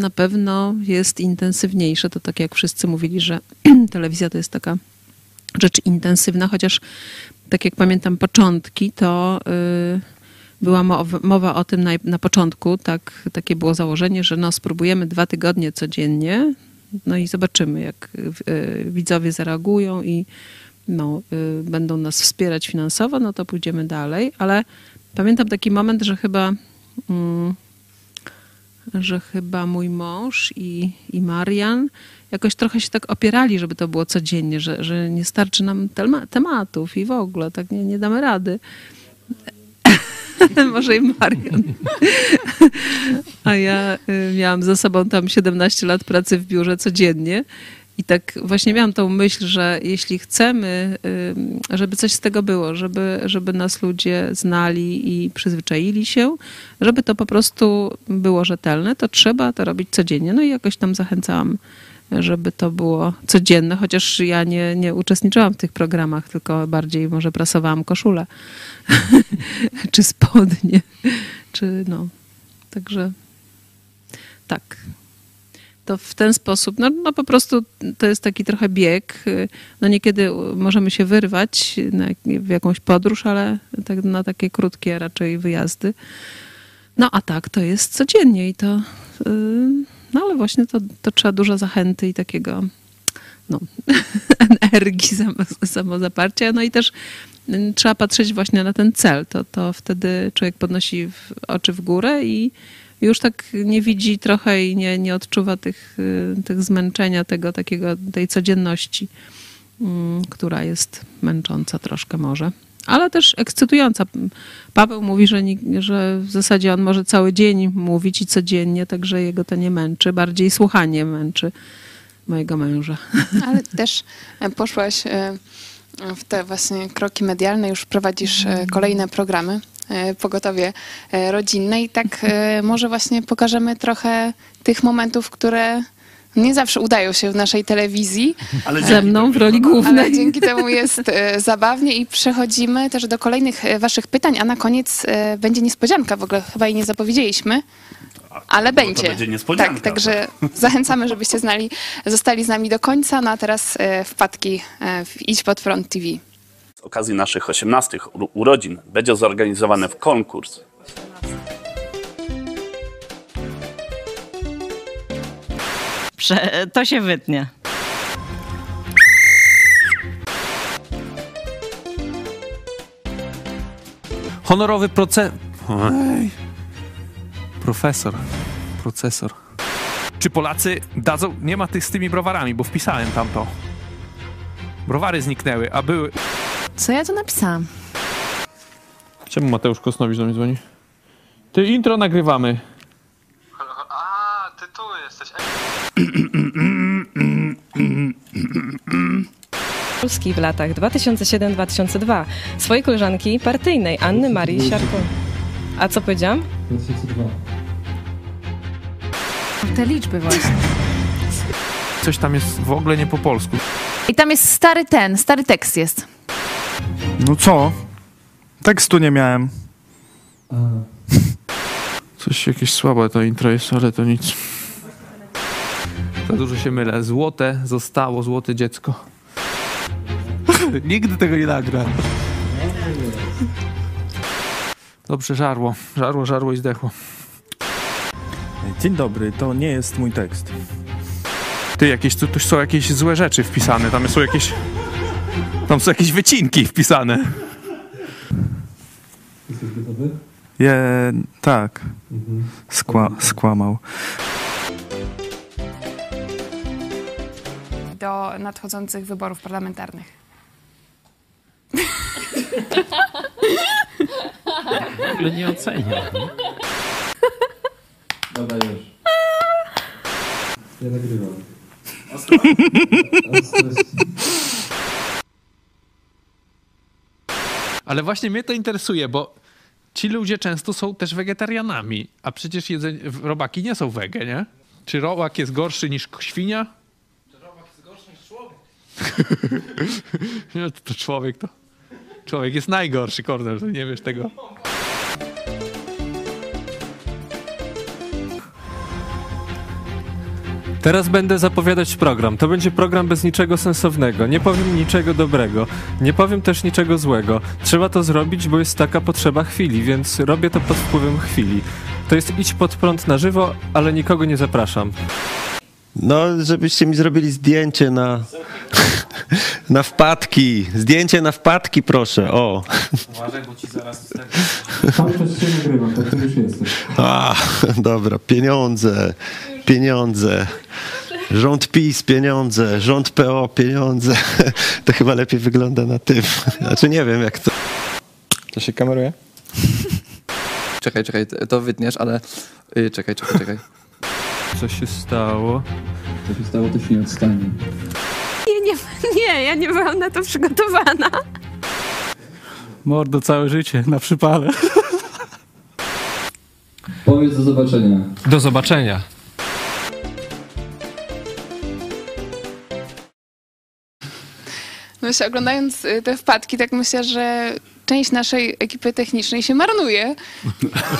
Na pewno jest intensywniejsze. To tak jak wszyscy mówili, że telewizja to jest taka rzecz intensywna, chociaż tak jak pamiętam początki, to y, była mowa, mowa o tym na, na początku, tak, takie było założenie, że no spróbujemy dwa tygodnie codziennie, no i zobaczymy, jak y, widzowie zareagują i no, y, będą nas wspierać finansowo, no to pójdziemy dalej, ale pamiętam taki moment, że chyba mm, że chyba mój mąż i, i Marian jakoś trochę się tak opierali, żeby to było codziennie, że, że nie starczy nam tematów i w ogóle, tak nie, nie damy rady. Może i Marian. A ja y, miałam za sobą tam 17 lat pracy w biurze codziennie I tak właśnie miałam tą myśl, że jeśli chcemy, żeby coś z tego było, żeby, żeby nas ludzie znali i przyzwyczaili się, żeby to po prostu było rzetelne, to trzeba to robić codziennie. No i jakoś tam zachęcałam, żeby to było codzienne, chociaż ja nie, nie uczestniczyłam w tych programach, tylko bardziej może prasowałam koszulę czy spodnie, czy no. Także tak. To w ten sposób, no, no po prostu to jest taki trochę bieg. No niekiedy możemy się wyrwać na, w jakąś podróż, ale tak, na takie krótkie raczej wyjazdy. No a tak, to jest codziennie i to, yy, no ale właśnie to, to trzeba dużo zachęty i takiego no, energii, samo, samozaparcia. No i też y, trzeba patrzeć właśnie na ten cel. To, to wtedy człowiek podnosi oczy w górę i już tak nie widzi trochę i nie, nie odczuwa tych, y, tych zmęczenia, tego takiego, tej codzienności, mm, która jest męcząca troszkę może. Ale też ekscytująca. Paweł mówi, że, że w zasadzie on może cały dzień mówić i codziennie, także jego to nie męczy. Bardziej słuchanie męczy mojego męża. Ale też poszłaś e, w te właśnie kroki medialne, już prowadzisz e, kolejne programy. Pogotowie rodzinne i tak może właśnie pokażemy trochę tych momentów, które nie zawsze udają się w naszej telewizji. Ale Ze mną w roli głównej. Ale dzięki temu jest zabawnie i przechodzimy też do kolejnych waszych pytań, a na koniec będzie niespodzianka, w ogóle chyba jej nie zapowiedzieliśmy. Ale będzie. To będzie niespodzianka. Tak, także zachęcamy, żebyście znali, zostali z nami do końca. No a teraz e, wpadki e, w Idź Pod Front TV. Z okazji naszych 18 urodzin będzie zorganizowany konkurs Prze to się wytnie. Honorowy proces... Oj. Profesor. Procesor. Czy Polacy dadzą... Nie ma tych z tymi browarami, bo wpisałem tam to. Browary zniknęły, a były... Co ja tu napisałam? Czemu Mateusz Kosnowicz do mnie dzwoni? Ty intro nagrywamy. A, ty tu jesteś. Polski w latach 2007-2002 swojej koleżanki partyjnej Anny Marii Siarko. A co powiedziałam? 2002. Te liczby właśnie. Coś tam jest w ogóle nie po polsku. I tam jest stary ten, stary tekst jest. No co? Tekstu nie miałem. Coś jakieś słabe to intro jest, ale to nic. Za dużo się mylę. Złote zostało, złote dziecko. Nigdy tego nie nagra. Dobrze, żarło. Żarło, żarło i zdechło. Dzień dobry, to nie jest mój tekst. Ty, jakieś, tu, tu są jakieś złe rzeczy wpisane. Tam są jakieś... Tam są jakieś wycinki wpisane. Jesteś gotowy? Je, tak. Skła, skłamał. Do nadchodzących wyborów parlamentarnych. W ogóle nie oceniam. Dobra, już. Ja nagrywam. Ale właśnie mnie to interesuje, bo ci ludzie często są też wegetarianami, a przecież jedzenie, robaki nie są wege, nie? Czy robak jest gorszy niż świnia? Czy robak jest gorszy niż człowiek? nie, to, to człowiek to... Człowiek jest najgorszy, Kornel, nie wiesz tego. Teraz będę zapowiadać program. To będzie program bez niczego sensownego. Nie powiem niczego dobrego. Nie powiem też niczego złego. Trzeba to zrobić, bo jest taka potrzeba chwili, więc robię to pod wpływem chwili. To jest idź pod prąd na żywo, ale nikogo nie zapraszam. No, żebyście mi zrobili zdjęcie na, na wpadki. Zdjęcie na wpadki, proszę. O. Uważaj, bo ci zaraz Cały czas się nagrywam, tak to już jesteś. A, dobra, pieniądze, pieniądze. Rząd PiS, pieniądze, rząd PO, pieniądze. To chyba lepiej wygląda na tym. Znaczy nie wiem, jak to... To się kameruje? Czekaj, czekaj, to wytniesz, ale... Yy, czekaj, czekaj, czekaj. Co się stało? Co się stało, to się nie odstanie. Nie, ja nie byłam na to przygotowana. Mordo, całe życie na przypale. Powiedz do zobaczenia. Do zobaczenia. Myślę, oglądając y, te wpadki, tak myślę, że część naszej ekipy technicznej się marnuje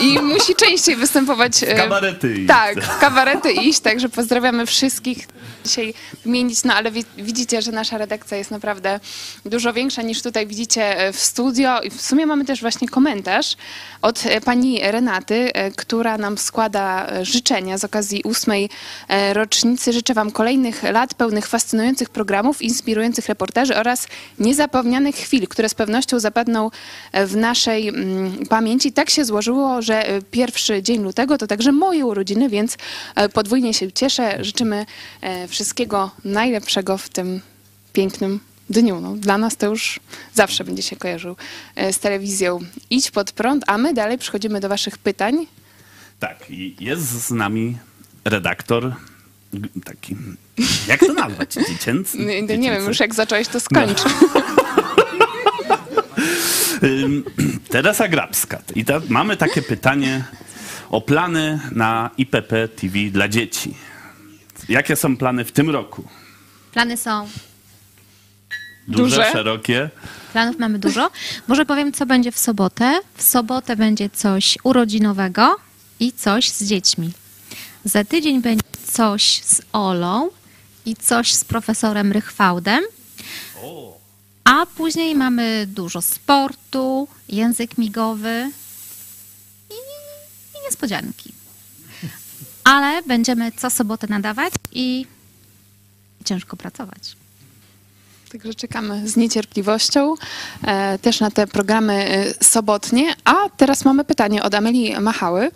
i musi częściej występować. W kabarety iść. Tak, w kabarety iść, także pozdrawiamy wszystkich dzisiaj wymienić, no ale wi- widzicie, że nasza redakcja jest naprawdę dużo większa niż tutaj widzicie e, w studio i w sumie mamy też właśnie komentarz od e, pani Renaty, e, która nam składa e, życzenia z okazji ósmej e, rocznicy. Życzę wam kolejnych lat pełnych fascynujących programów, inspirujących reportaży oraz niezapomnianych chwil, które z pewnością zapadną e, w naszej mm, pamięci. Tak się złożyło, że e, pierwszy dzień lutego to także moje urodziny, więc e, podwójnie się cieszę. Życzymy e, wszystkiego najlepszego w tym pięknym dniu. No, dla nas to już zawsze będzie się kojarzył z telewizją. Idź pod prąd, a my dalej przechodzimy do waszych pytań. Tak, i jest z nami redaktor taki, jak to nazwać, dziecięcy? Nie, nie wiem już jak zacząłeś, to skończ. Ym, Teresa Grabska. I ta, mamy takie pytanie o plany na IPP TV dla dzieci. Jakie są plany w tym roku? Plany są. Duże, Duże? szerokie? Planów mamy dużo. Może powiem, co będzie w sobotę. W sobotę będzie coś urodzinowego i coś z dziećmi. Za tydzień będzie coś z Olą i coś z profesorem Rychwałdem. A później mamy dużo sportu, język migowy i, i niespodzianki. Ale będziemy co sobotę nadawać i ciężko pracować. Także czekamy z niecierpliwością e, też na te programy e, sobotnie. A teraz mamy pytanie od Amelii Machały.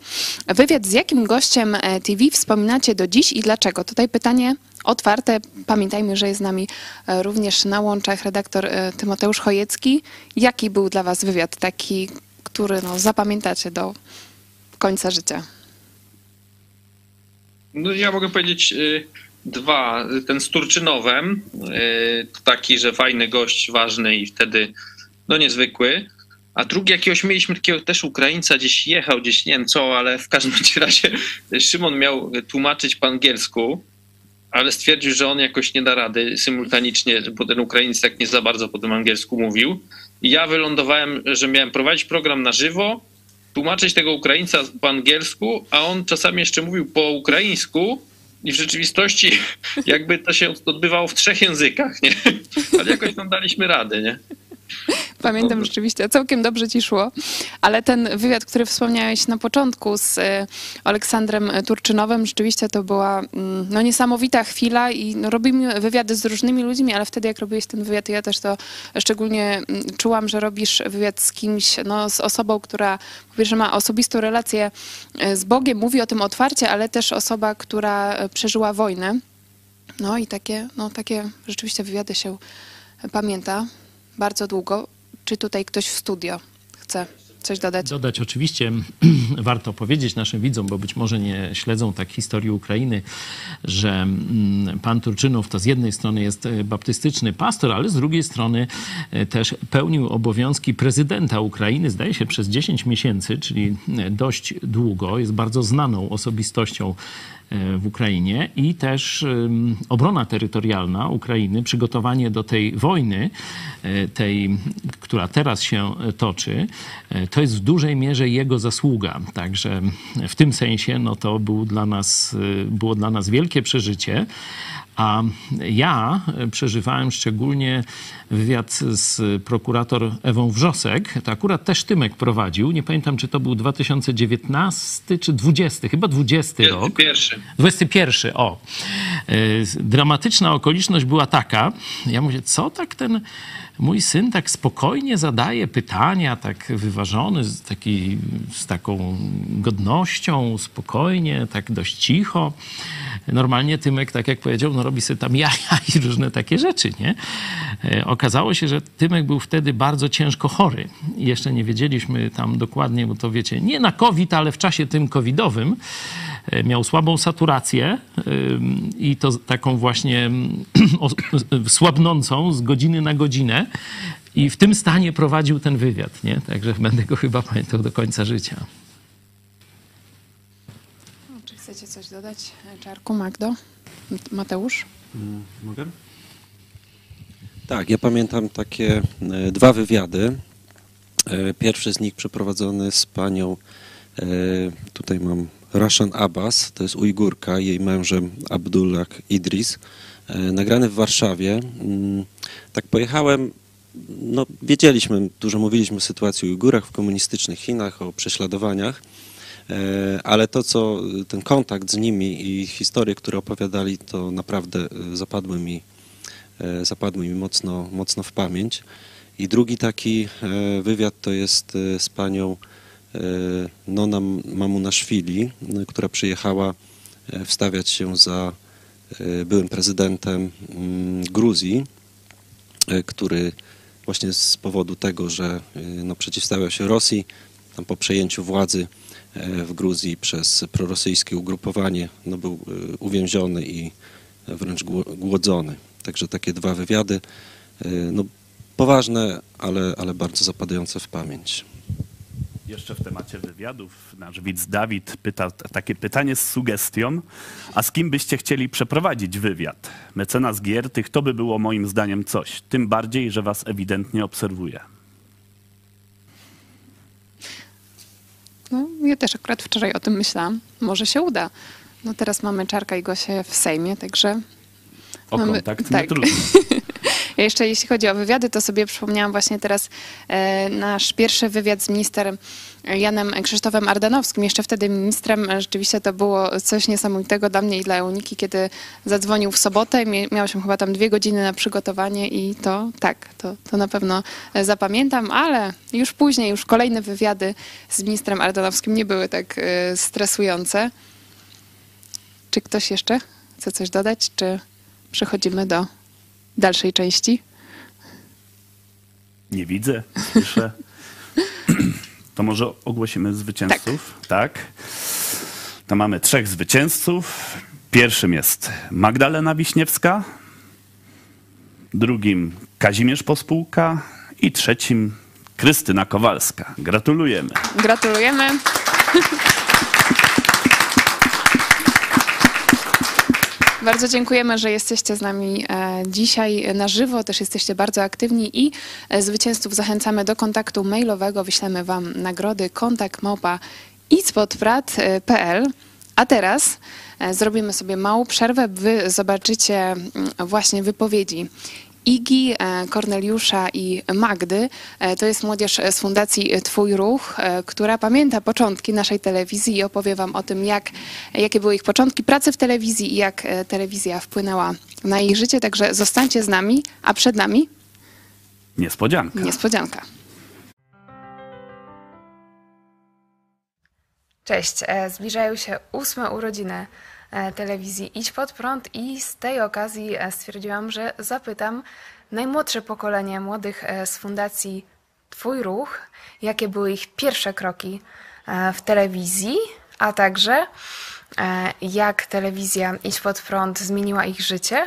Wywiad z jakim gościem e, TV wspominacie do dziś i dlaczego? Tutaj pytanie otwarte. Pamiętajmy, że jest z nami e, również na łączach redaktor Tymoteusz Chojecki. Jaki był dla was wywiad taki, który no, zapamiętacie do końca życia? No ja mogę powiedzieć y, dwa. Ten z Turczynowem, y, taki, że fajny gość, ważny i wtedy no niezwykły. A drugi jakiegoś mieliśmy takiego też Ukraińca, gdzieś jechał, gdzieś nie wiem co, ale w każdym razie Szymon miał tłumaczyć po angielsku, ale stwierdził, że on jakoś nie da rady symultanicznie, bo ten Ukrainiec tak nie za bardzo po tym angielsku mówił. I ja wylądowałem, że miałem prowadzić program na żywo, tłumaczyć tego Ukraińca po angielsku, a on czasami jeszcze mówił po ukraińsku i w rzeczywistości jakby to się odbywało w trzech językach, nie? Ale jakoś tam daliśmy radę, nie? Pamiętam rzeczywiście, całkiem dobrze ci szło, ale ten wywiad, który wspomniałeś na początku z e, Aleksandrem Turczynowem, rzeczywiście to była mm, no, niesamowita chwila i no, robimy wywiady z różnymi ludźmi, ale wtedy jak robiłeś ten wywiad, to ja też to szczególnie mm, czułam, że robisz wywiad z kimś, no, z osobą, która powie, że ma osobistą relację e, z Bogiem, mówi o tym otwarcie, ale też osoba, która e, przeżyła wojnę. No i takie, no, takie rzeczywiście wywiady się pamięta bardzo długo. Czy tutaj ktoś w studio chce coś dodać? Dodać oczywiście warto powiedzieć naszym widzom, bo być może nie śledzą tak historii Ukrainy, że mm, pan Turczynów to z jednej strony jest e, baptystyczny pastor, ale z drugiej strony e, też pełnił obowiązki prezydenta Ukrainy, zdaje się przez 10 miesięcy, czyli e, dość długo. Jest bardzo znaną osobistością w Ukrainie i też obrona terytorialna Ukrainy, przygotowanie do tej wojny, e, tej, która teraz się e, toczy, e, to jest w dużej mierze jego zasługa. Także w tym sensie no to był dla nas, e, było dla nas wielkie przeżycie. A ja przeżywałem szczególnie wywiad z prokurator Ewą Wrzosek. To akurat też Tymek prowadził. Nie pamiętam, czy to był 2019 czy 20, chyba 20 rok. Pierwszy. 21, o. Y, Dramatyczna okoliczność była taka, ja mówię, co tak ten mój syn tak spokojnie zadaje pytania, tak wyważony, z, taki, z taką godnością, spokojnie, tak dość cicho. Normalnie Tymek, tak jak powiedział, no robi sobie tam jaja i różne takie rzeczy, nie? E, Okazało się, że Tymek był wtedy bardzo ciężko chory. Jeszcze nie wiedzieliśmy tam dokładnie, bo to wiecie, nie na COVID, ale w czasie tym covidowym miał słabą saturację ym, i to taką właśnie mm, słabnącą z godziny na godzinę. I w tym stanie prowadził ten wywiad, nie? Także będę go chyba pamiętał do końca życia. Czy chcecie coś dodać? Czarku, Magdo, Mateusz? Mm, Mogę? Tak, ja pamiętam takie e, dwa wywiady. E, Pierwszy z nich przeprowadzony z panią, e, tutaj mam Rashan Abbas, to jest Ujgurka, jej mężem Abdullah Idris, e, nagrany w Warszawie. Mm, Tak pojechałem, no wiedzieliśmy, dużo mówiliśmy o sytuacji Ujgurach w komunistycznych Chinach, o prześladowaniach. E, Ale to, co ten kontakt z nimi i historie, które opowiadali, to naprawdę e, zapadły mi, zapadły mi mocno, mocno w pamięć. I drugi taki wywiad to jest z panią Nona Mamunaszwili, m, która przyjechała e, wstawiać się za e, byłym prezydentem mm, Gruzji, e, który właśnie z powodu tego, że e, no, przeciwstawiał się Rosji, tam po przejęciu władzy e, w Gruzji przez prorosyjskie ugrupowanie, no, był e, uwięziony i wręcz gło- głodzony. Także takie dwa wywiady, e, no, poważne, ale, ale bardzo zapadające w pamięć. Jeszcze w temacie wywiadów nasz widz Dawid pyta takie pytanie z sugestią, a z kim byście chcieli przeprowadzić wywiad? Mecenas Giertych to by było moim zdaniem coś, tym bardziej, że was ewidentnie obserwuje. No, ja też akurat wczoraj o tym myślałam. Może się uda. No teraz mamy Czarka i Gosię w Sejmie, także... O mamy- kontakt tak. nie trudno. Ja jeszcze jeśli chodzi o wywiady, to sobie przypomniałam właśnie teraz e, nasz pierwszy wywiad z ministrem Janem Krzysztofem Ardanowskim. Jeszcze wtedy ministrem e, rzeczywiście to było coś niesamowitego dla mnie i dla Euniki, kiedy zadzwonił w sobotę. Się chyba tam dwie godziny na przygotowanie i to tak, to, to na pewno e, zapamiętam, ale już później, już kolejne wywiady z ministrem Ardanowskim nie były tak stresujące. Czy ktoś jeszcze chce coś dodać, czy przechodzimy do dalszej części? Nie widzę, słyszę. To może ogłosimy zwycięzców, tak? To mamy trzech zwycięzców. Pierwszym jest Magdalena Wiśniewska, drugim Kazimierz Pospółka i trzecim Krystyna Kowalska. Gratulujemy. Gratulujemy. Bardzo dziękujemy, że jesteście z nami e, dzisiaj na żywo. Też jesteście bardzo aktywni i e, zwycięzców zachęcamy do kontaktu mailowego. Wyślemy Wam nagrody kontakt. A teraz e, zrobimy sobie małą przerwę. Wy zobaczycie mm, właśnie wypowiedzi Igi, e, Korneliusza i Magdy. E, To jest młodzież z Fundacji Twój Ruch, e, która pamięta początki naszej telewizji i opowie Wam o tym, jak, jakie były ich początki pracy w telewizji i jak telewizja wpłynęła na ich życie. Także zostańcie z nami, a przed nami Niespodzianka. niespodzianka. Cześć, zbliżają się ósme urodziny telewizji Idź Pod Prąd i z tej okazji e, stwierdziłam, że zapytam najmłodsze pokolenie młodych e, z Fundacji Twój Ruch, jakie były ich pierwsze kroki e, w telewizji, a także e, jak telewizja Idź Pod Prąd zmieniła ich życie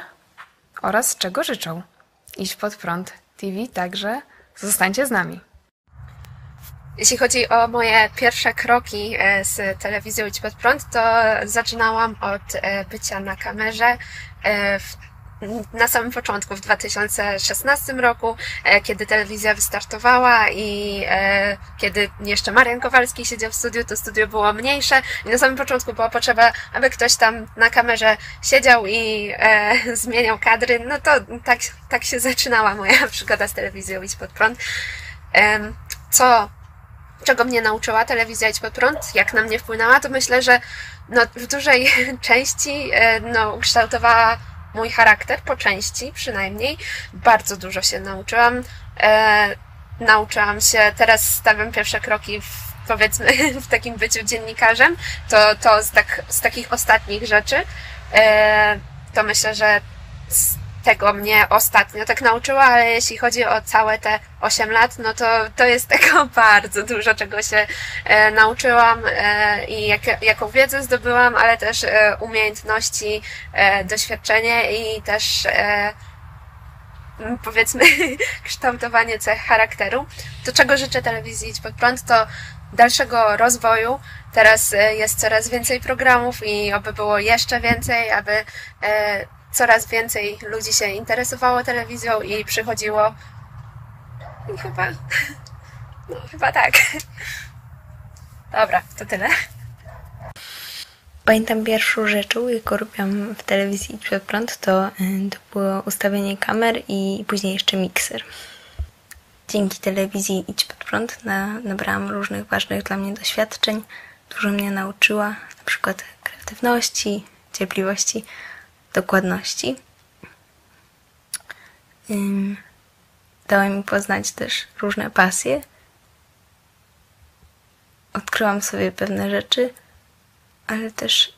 oraz czego życzą. Idź Pod Prąd TV, także zostańcie z nami. Jeśli chodzi o moje pierwsze kroki e, z telewizją Idź Pod Prąd, to zaczynałam od e, bycia na kamerze e, na samym początku, w 2016 roku, kiedy telewizja wystartowała i kiedy jeszcze Marian Kowalski siedział w studiu, to studio było mniejsze i na samym początku była potrzeba, aby ktoś tam na kamerze siedział i e, zmieniał kadry. No to tak, tak się zaczynała moja przygoda z telewizją Idź Pod Prąd. Co czego mnie nauczyła telewizja Idź Pod Prąd, jak na mnie wpłynęła, to myślę, że no, w dużej części e, no, ukształtowała mój charakter, po części przynajmniej. Bardzo dużo się nauczyłam. E, nauczyłam się, teraz stawiam pierwsze kroki w, powiedzmy w takim byciu dziennikarzem. To, to z, tak, z takich ostatnich rzeczy. E, to myślę, że tego mnie ostatnio tak nauczyła, ale jeśli chodzi o całe te 8 lat, no to, to jest tego bardzo dużo, czego się e, nauczyłam e, i jak, jaką wiedzę zdobyłam, ale też e, umiejętności, e, doświadczenie i też e, powiedzmy kształtowanie cech charakteru. To czego życzę telewizji Idź Pod Prąd to dalszego rozwoju. Teraz e, jest coraz więcej programów i oby było jeszcze więcej, aby e, coraz więcej ludzi się interesowało telewizją i przychodziło. I chyba. No, chyba tak. Dobra, to tyle. Pamiętam pierwszą rzeczą, jaką robiłam w telewizji Pod Prąd, to, y, to było ustawienie kamer i później jeszcze mikser. Dzięki telewizji Idź Pod Prąd na, nabrałam różnych ważnych dla mnie doświadczeń. Dużo mnie nauczyła, na przykład kreatywności, cierpliwości, dokładności. Dała mi poznać też różne pasje. Odkryłam sobie pewne rzeczy, ale też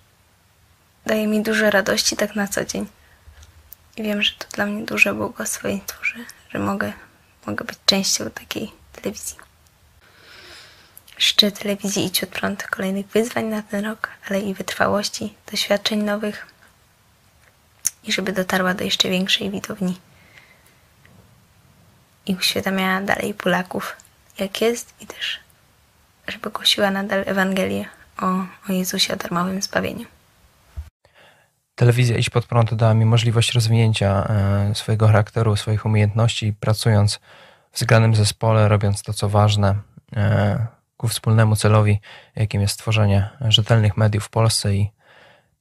daje mi dużo radości tak na co dzień. I wiem, że to dla mnie duże błogosławieństwo, że, że mogę, mogę być częścią takiej telewizji. Życzę telewizji Idź Od Prąd kolejnych wyzwań na ten rok, ale i wytrwałości, doświadczeń nowych i żeby dotarła do jeszcze większej widowni i uświadamiała dalej Polaków, jak jest i też żeby głosiła nadal Ewangelię o, o Jezusie, o darmowym zbawieniu. Telewizja Idź Pod Prąd dała mi możliwość rozwinięcia e, swojego charakteru, swoich umiejętności, pracując w zgranym zespole, robiąc to, co ważne, e, ku wspólnemu celowi, jakim jest tworzenie rzetelnych mediów w Polsce i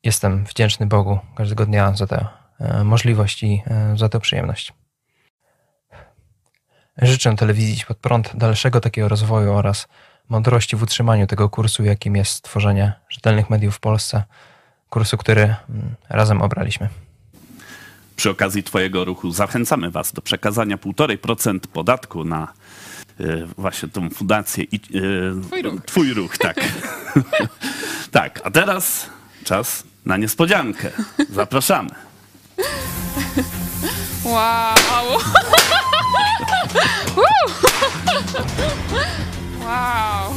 jestem wdzięczny Bogu każdego dnia za tę e, możliwość i e, za tę przyjemność. Życzę telewizji Pod Prąd dalszego takiego rozwoju oraz mądrości w utrzymaniu tego kursu, jakim jest tworzenie rzetelnych mediów w Polsce. Kursu, który mm, razem obraliśmy. Przy okazji Twojego ruchu zachęcamy Was do przekazania 1,5% podatku na y, właśnie tą fundację. I, y, Twój ruch. Twój ruch, tak. tak, a teraz czas na niespodziankę. Zapraszamy. Wow! Wow!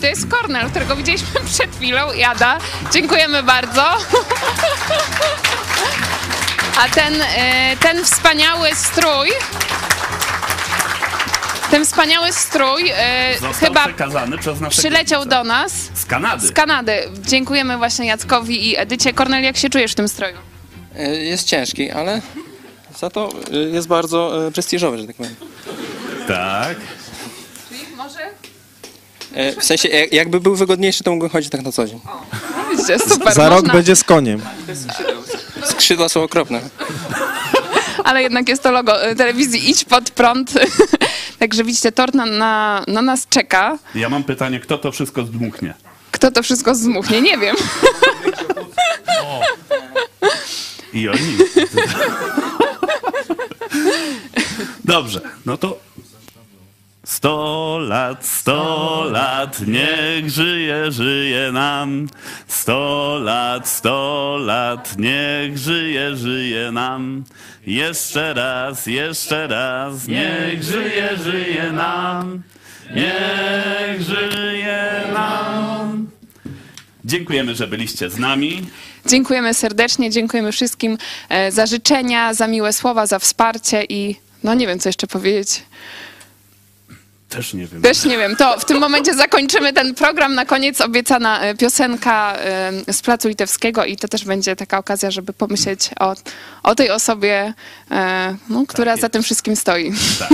To jest Kornel, którego widzieliśmy przed chwilą, Jada. Dziękujemy bardzo. A ten, e, ten wspaniały strój, ten wspaniały strój e, Został chyba przekazany przez przyleciał do nas z Kanady. z Kanady. Dziękujemy właśnie Jackowi i Edycie. Kornel, jak się czujesz w tym stroju? E, Jest ciężki, ale za to e, jest bardzo e, prestiżowy, że tak powiem. Tak. Czyli może? W sensie, jak- jakby był wygodniejszy, to mógłbym chodzić tak na co dzień. Widzicie, super. Za rok można, będzie z koniem. Skrzydła są okropne. Ale jednak jest to logo e, telewizji Idź Pod Prąd. Także widzicie, tort na, na, na nas czeka. Ja mam pytanie, kto to wszystko zdmuchnie? Kto to wszystko zmuchnie? Nie wiem. I oni. Dobrze, no to 100 lat, 100 lat, niech żyje, żyje nam. 100 lat, 100 lat, niech żyje, żyje nam. Jeszcze raz, jeszcze raz, niech żyje, żyje nam. Niech żyje nam. Dziękujemy, że byliście z nami. Dziękujemy serdecznie, dziękujemy wszystkim e, za życzenia, za miłe słowa, za wsparcie i no nie wiem, co jeszcze powiedzieć. Też nie wiem. Też nie wiem. To w tym momencie zakończymy ten program. Na koniec obiecana e, piosenka e, z Placu Litewskiego i to też będzie taka okazja, żeby pomyśleć o, o tej osobie, e, no, która za tym wszystkim stoi. Tak.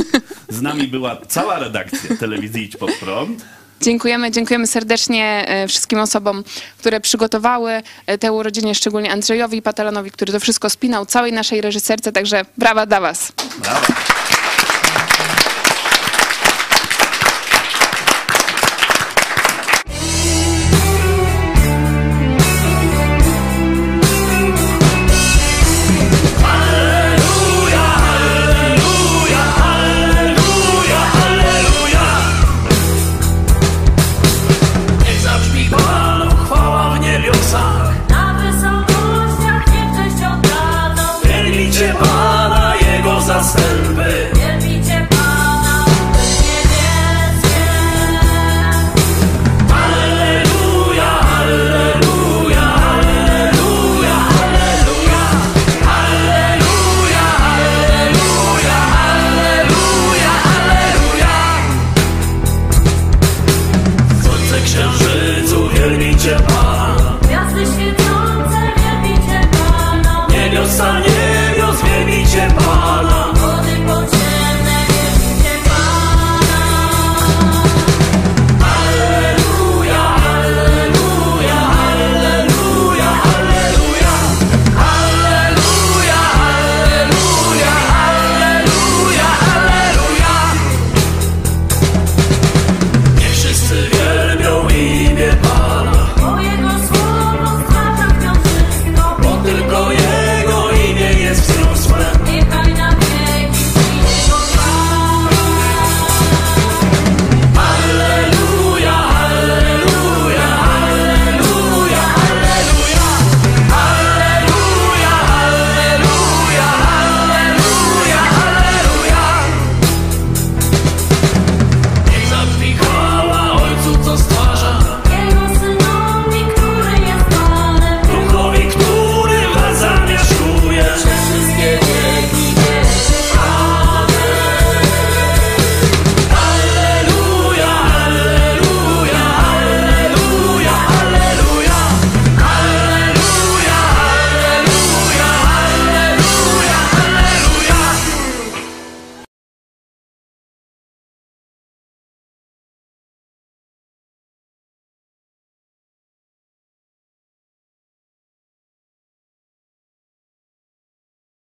Z nami była cała redakcja telewizji Idź Pod Prąd. Dziękujemy, dziękujemy serdecznie wszystkim osobom, które przygotowały te urodziny, szczególnie Andrzejowi Patalonowi, który to wszystko spinał, całej naszej reżyserce, także brawa dla Was. Brawo.